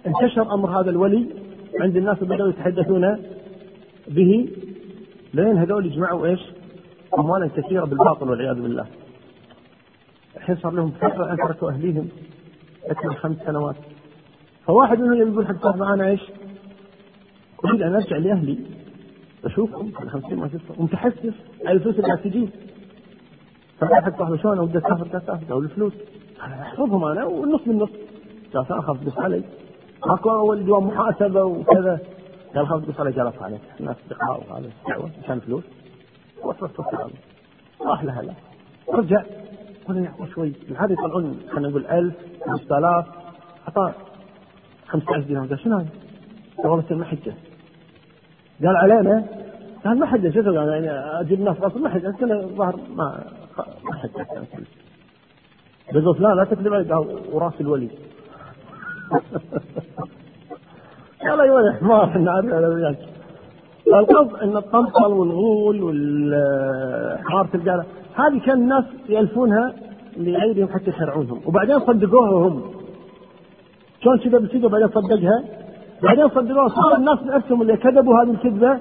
انتشر أمر هذا الولي عند الناس بداوا يتحدثون به لين هذول يجمعوا إيش؟ اموالا كثيرة بالباطل والعياذ بالله. الحين صار لهم فترة أن تركوا أهليهم أكثر خمس سنوات. فواحد منهم يقول حق صاحبه أنا إيش؟ أريد أن أرجع لأهلي. أشوفهم في 50 ما تسوى ومتحسس على الفلوس اللي تجي فقال حق صاحبه شلون ودي اسافر اسافر أو الفلوس. أحفظهم أنا والنص بالنص قال اخاف بس علي. اكو اول ديوان محاسبه وكذا. قال خلاص بس جلس عليك الناس أصدقاء وهذا دعوه عشان فلوس وصلت الكلام راح لها لا. رجع. قلنا يعطوا شوي. العاده يطلعون خلينا نقول 1000 5000 اعطاه 15000 دينار. قال شنو هذا؟ قال والله ما حجه قال علينا؟ قال ما حجه شو قال يعني أجيب ناس غصب ما حجه كنا ظهر ما ما حجه قال فلان لا تكذب علي. قال وراس الولي. قال أيوه يا حمار إحنا على وياك القصد إن الطنطل والغول والحمارة القالة هذه كان الناس يألفونها لغيرهم حتى يشرعونهم وبعدين صدقوها هم. شلون كذا بكذا بعدين صدقها؟ بعدين صدقوها صار الناس نفسهم اللي كذبوا هذه الكذبة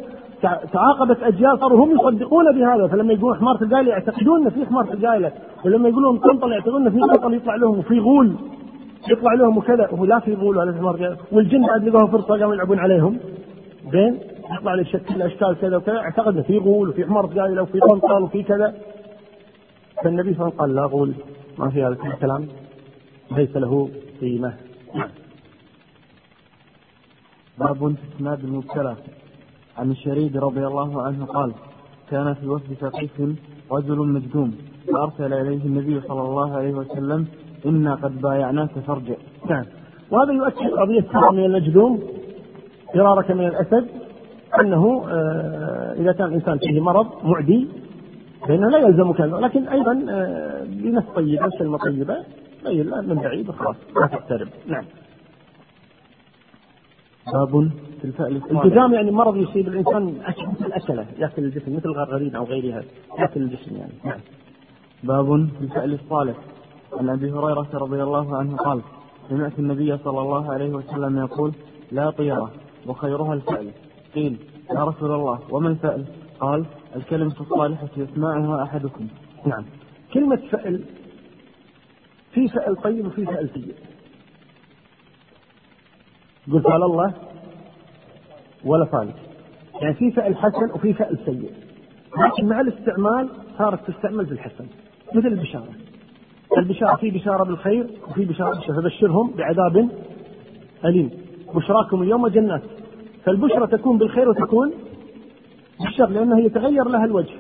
تعاقبت أجيال صاروا هم يصدقون بهذا. فلما يقولون حمارة القايلة يعتقدون إن في حمارة القايلة ولما يقولون طنطل يعتقدون إن في طنطل يطلع لهم وفي غول يطلع لهم وكذا. وهو لا في غول ولا حمار والجن بعد لقوها فرصة قاموا يلعبون عليهم. زين؟ يطلع لك شكل أشكال كذا وكذا اعتقد في غول وفي حمار قايلة وفي طنطل وفي كذا. فالنبي صلى الله عليه وسلم قال لا غول ما في هذا الكلام ليس له قيمة. نعم باب في اسناد المبتلى عن الشريد رضي الله عنه قال كان في وفد ثقيف رجل مجدوم فأرسل إليه النبي صلى الله عليه وسلم إنا قد بايعناك فارجع. نعم. وهذا يؤكد قضية من المجدوم فرارك من الأسد أنه آه، إذا كان الإنسان فيه مرض معدي فإنه لا يلزم كذا لكن أيضا آه، بنفس طيبة كلمه طيبة بين من بعيد وخلاص لا تقترب نعم. باب الجذام يعني مرض يصيب الإنسان مثل اكله يأكل الجسم مثل الغرغرين أو غيرها يأكل الجسم يعني. نعم. باب في الفأل الصالح عن أبي هريرة رضي الله عنه قال سمعت النبي صلى الله عليه وسلم يقول لا طيره وخيرها الفأل. قيل يا رسول الله وما الفأل؟ قال الكلمة الصالحة يسمعها أحدكم. نعم. كلمة فأل في فأل طيب وفي فأل سيء قلت على الله ولا فالك. يعني في فأل حسن وفي فأل سيء. لكن مع الاستعمال صارت تستعمل في الحسن مثل البشارة. البشارة في بشارة بالخير وفي بشارة بالشر فبشرهم بعذاب أليم. بشراكم اليوم جنات. فالبشرى تكون بالخير وتكون بالشر لأنه يتغير لها الوجه.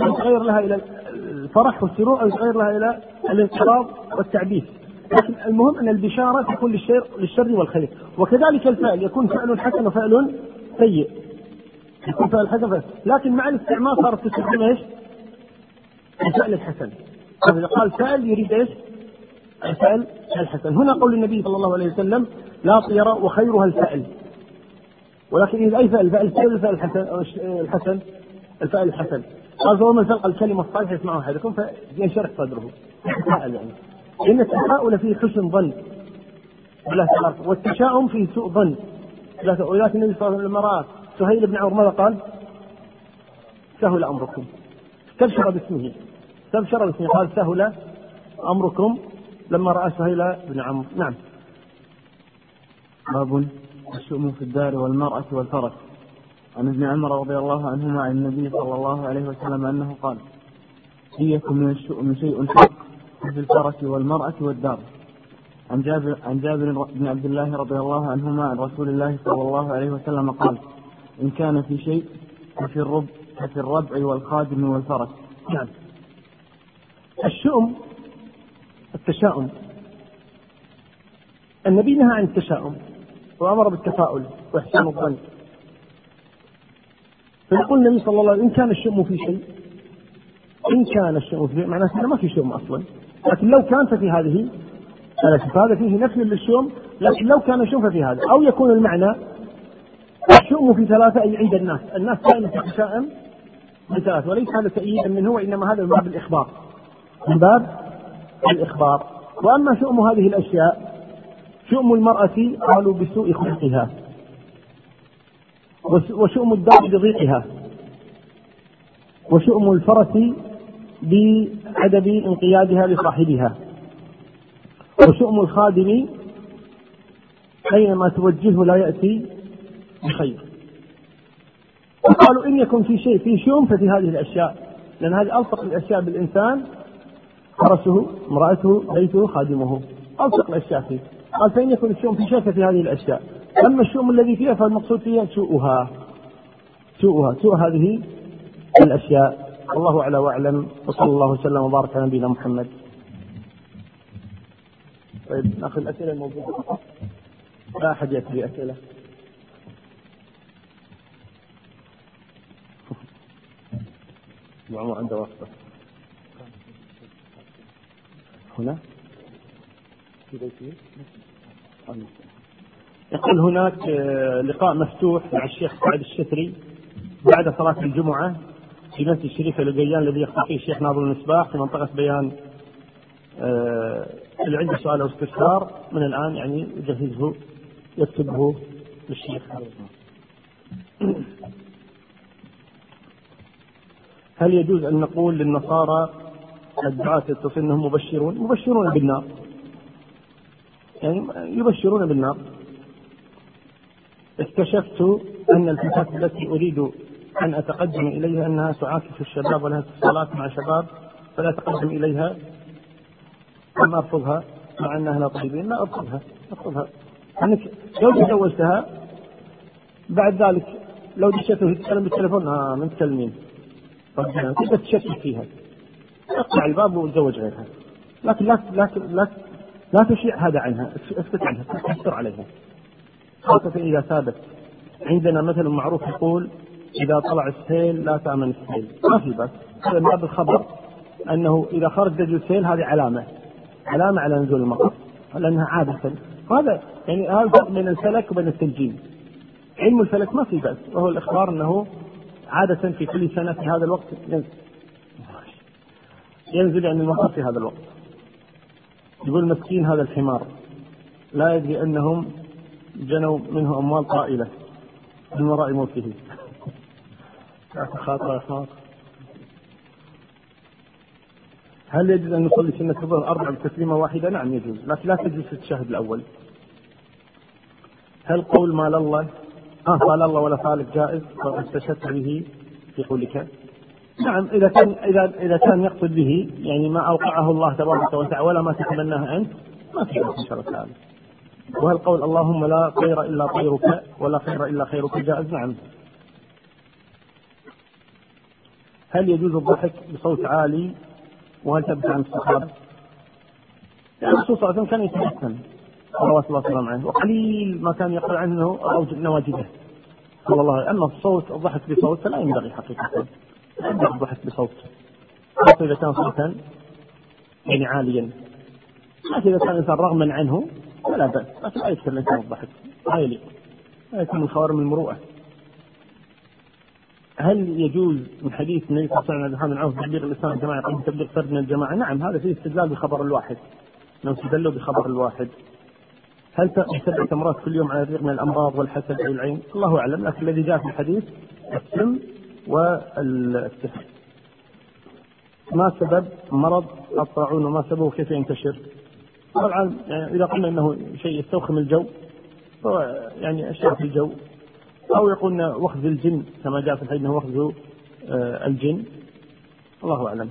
يتغير لها إلى الفرح والسرور أو يتغير لها إلى الانقراض والتعبيث لكن المهم أن البشارة تكون للشر, للشر والخير. وكذلك الفعل يكون فعل حسن وفعل سيء. يكون فعل حسن فعل. لكن مع الاستعمال صارت تستخدم إيش؟ الفعل الحسن. إذا قال فعل يريد إيش؟ الفعل الحسن. هنا قول النبي صلى الله عليه وسلم لا طير وخيرها الفعل. ولكن إذا أي فعل؟ فعل الفعل الحسن الحسن الفعل الحسن. قال فهو من تلقى الكلمة الصالحة يسمعها أحدكم فينشرح صدره. يتفاءل يعني. إن التفاؤل فيه حسن ظن. والتشاؤم فيه سوء ظن. ولكن النبي صلى الله عليه وسلم رأى سهيل بن عمرو ماذا قال؟ سهل أمركم. استبشر باسمه. استبشر باسمه. قال سهل أمركم لما رأى سهيل بن عمرو نعم. باب الشؤم في الدار والمرأة والفرس. عن ابن عمر رضي الله عنهما عن النبي صلى الله عليه وسلم أنه قال إيكم من الشؤم شيء حق في الفرس والمرأة والدار. عن جابر عن جابر بن عبد الله رضي الله عنهما عن رسول الله صلى الله عليه وسلم قال إن كان في شيء ففي الربع ففي الربع والخادم والفرس. نعم. الشؤم التشاؤم. النبي نهى عن التشاؤم وأمر بالتفاؤل وإحسان الظن. فيقول النبي صلى الله عليه وسلم إن كان الشؤم في شيء إن كان الشؤم في شيء معناه إنه ما في شؤم أصلا. لكن لو كان ففي هذه فهذا فيه نفي للشؤم لكن لو كان الشؤم ففي هذا أو يكون المعنى الشؤم في ثلاثة أي عند الناس. الناس دائما تتشائم بثلاث وليس هذا تأييدا منه وإنما هذا من باب الإخبار. من باب الإخبار. وأما شؤم هذه الأشياء شؤم المرأة قالوا بسوء خلقها. وشؤم الدار بضيقها. وشؤم الفرس بعدم انقيادها لصاحبها. وشؤم الخادم أينما توجهه لا يأتي بخير. وقالوا إن يكن في شيء في شؤم ففي هذه الأشياء. لأن هذه ألصق الأشياء بالإنسان فرسه امرأته بيته خادمه. ألصق الأشياء فيه. قال فإن يكون الشؤم في شركة في هذه الأشياء. أما الشؤم الذي فيها فالمقصود فيها سوءها. سوءها. سوء هذه الأشياء. الله أعلى وأعلم. وصلى الله وسلم وبارك على نبينا محمد. طيب نأخذ الأسئلة الموجودة. لا أحد يأتي بأسئلة عمر عنده واسطة. هنا؟ في بيته يقول هناك آه، لقاء مفتوح مع الشيخ سعد الشثري بعد صلاة الجمعة في مسجد الشريف القيان الذي يخطب فيه الشيخ ناظر المصباح في منطقة بيان آه، اللي عنده سؤال أو استفسار من الآن يعني يجهزه يكتبه للشيخ هل يجوز أن نقول للنصارى الدعاة يتصل أنهم مبشرون؟ مبشرون بالنار. يعني يبشرون بالنار. اكتشفت أن الفتاة التي أريد أن أتقدم إليها أنها تعاكس الشباب ولها اتصالات مع شباب فلا أتقدم إليها أم أرفضها مع أنها لا طيبين لا أرفضها أرفضها. أنك لو تزوجتها بعد ذلك لو دشته تتكلم بالتليفون آه من تكلمين. ربنا تقدر تشكك فيها. أقطع الباب وتزوج غيرها. لكن لا لا لا لا تشيع هذا عنها اسكت عنها تستر عليها. خاصة إذا ثابت. عندنا مثل معروف يقول إذا طلع السيل لا تأمن السيل. ما في بس. هذا من باب الخبر أنه إذا خرج دجل السيل هذه علامة. علامة على نزول المطر لأنها عادة. هذا يعني هذا الفرق بين الفلك وبين التنجيم علم الفلك ما في بأس وهو الإخبار أنه عادة في كل سنة في هذا الوقت ينزل. ينزل يعني المطر في هذا الوقت. يقول مسكين هذا الحمار. لا يدري أنهم جنوا منه أموال طائلة من وراء موته خاطر هل يجوز أن نصلي سنة الظهر أربع بتسليمة واحدة؟ نعم يجوز، لكن لا تجلس في التشهد الأول. هل قول مال الله آه قال الله ولا خالق جائز واستشهدت به في قولك؟ نعم إذا كان إذا إذا كان يقصد به يعني ما أوقعه الله تبارك وتعالى ولا ما تتمناه أنت ما في إن شاء الله تعالى. وهل قول اللهم لا خير إلا طيرك ولا خير إلا خيرك جائز؟ نعم. هل يجوز الضحك بصوت عالي وهل ثبت عن الصحابة؟ يعني الرسول صلى الله عليه وسلم كان يتبسم صلوات الله وسلامه عليه وقليل ما كان يقول عنه نواجده صلى الله عليه أما الصوت الضحك بصوت فلا ينبغي حقيقة لا ينبغي الضحك بصوت خاصة إذا كان صوتا يعني عاليا لكن إذا كان الإنسان رغما عنه فلا بأس لكن لا يكثر الإنسان الضحك لا يليق لا يكون من خوارم المروءة هل يجوز من حديث النبي صلى الله عليه وسلم عن تبليغ الإسلام الجماعه يقول تبليغ فرد من الجماعة؟ نعم هذا فيه استدلال بخبر الواحد. لو استدلوا بخبر الواحد. هل سبع تمرات كل يوم على الريق من الأمراض والحسد أو العين؟ الله أعلم لكن الذي جاء في الحديث السم والسحر. ما سبب مرض الطاعون وما سببه كيف ينتشر؟ طبعا يعني إذا قلنا إنه شيء يستوخم الجو فهو يعني اشياء في الجو أو يقولون وخز الجن كما جاء في الحديث أنه وخز آه، الجن. الله أعلم.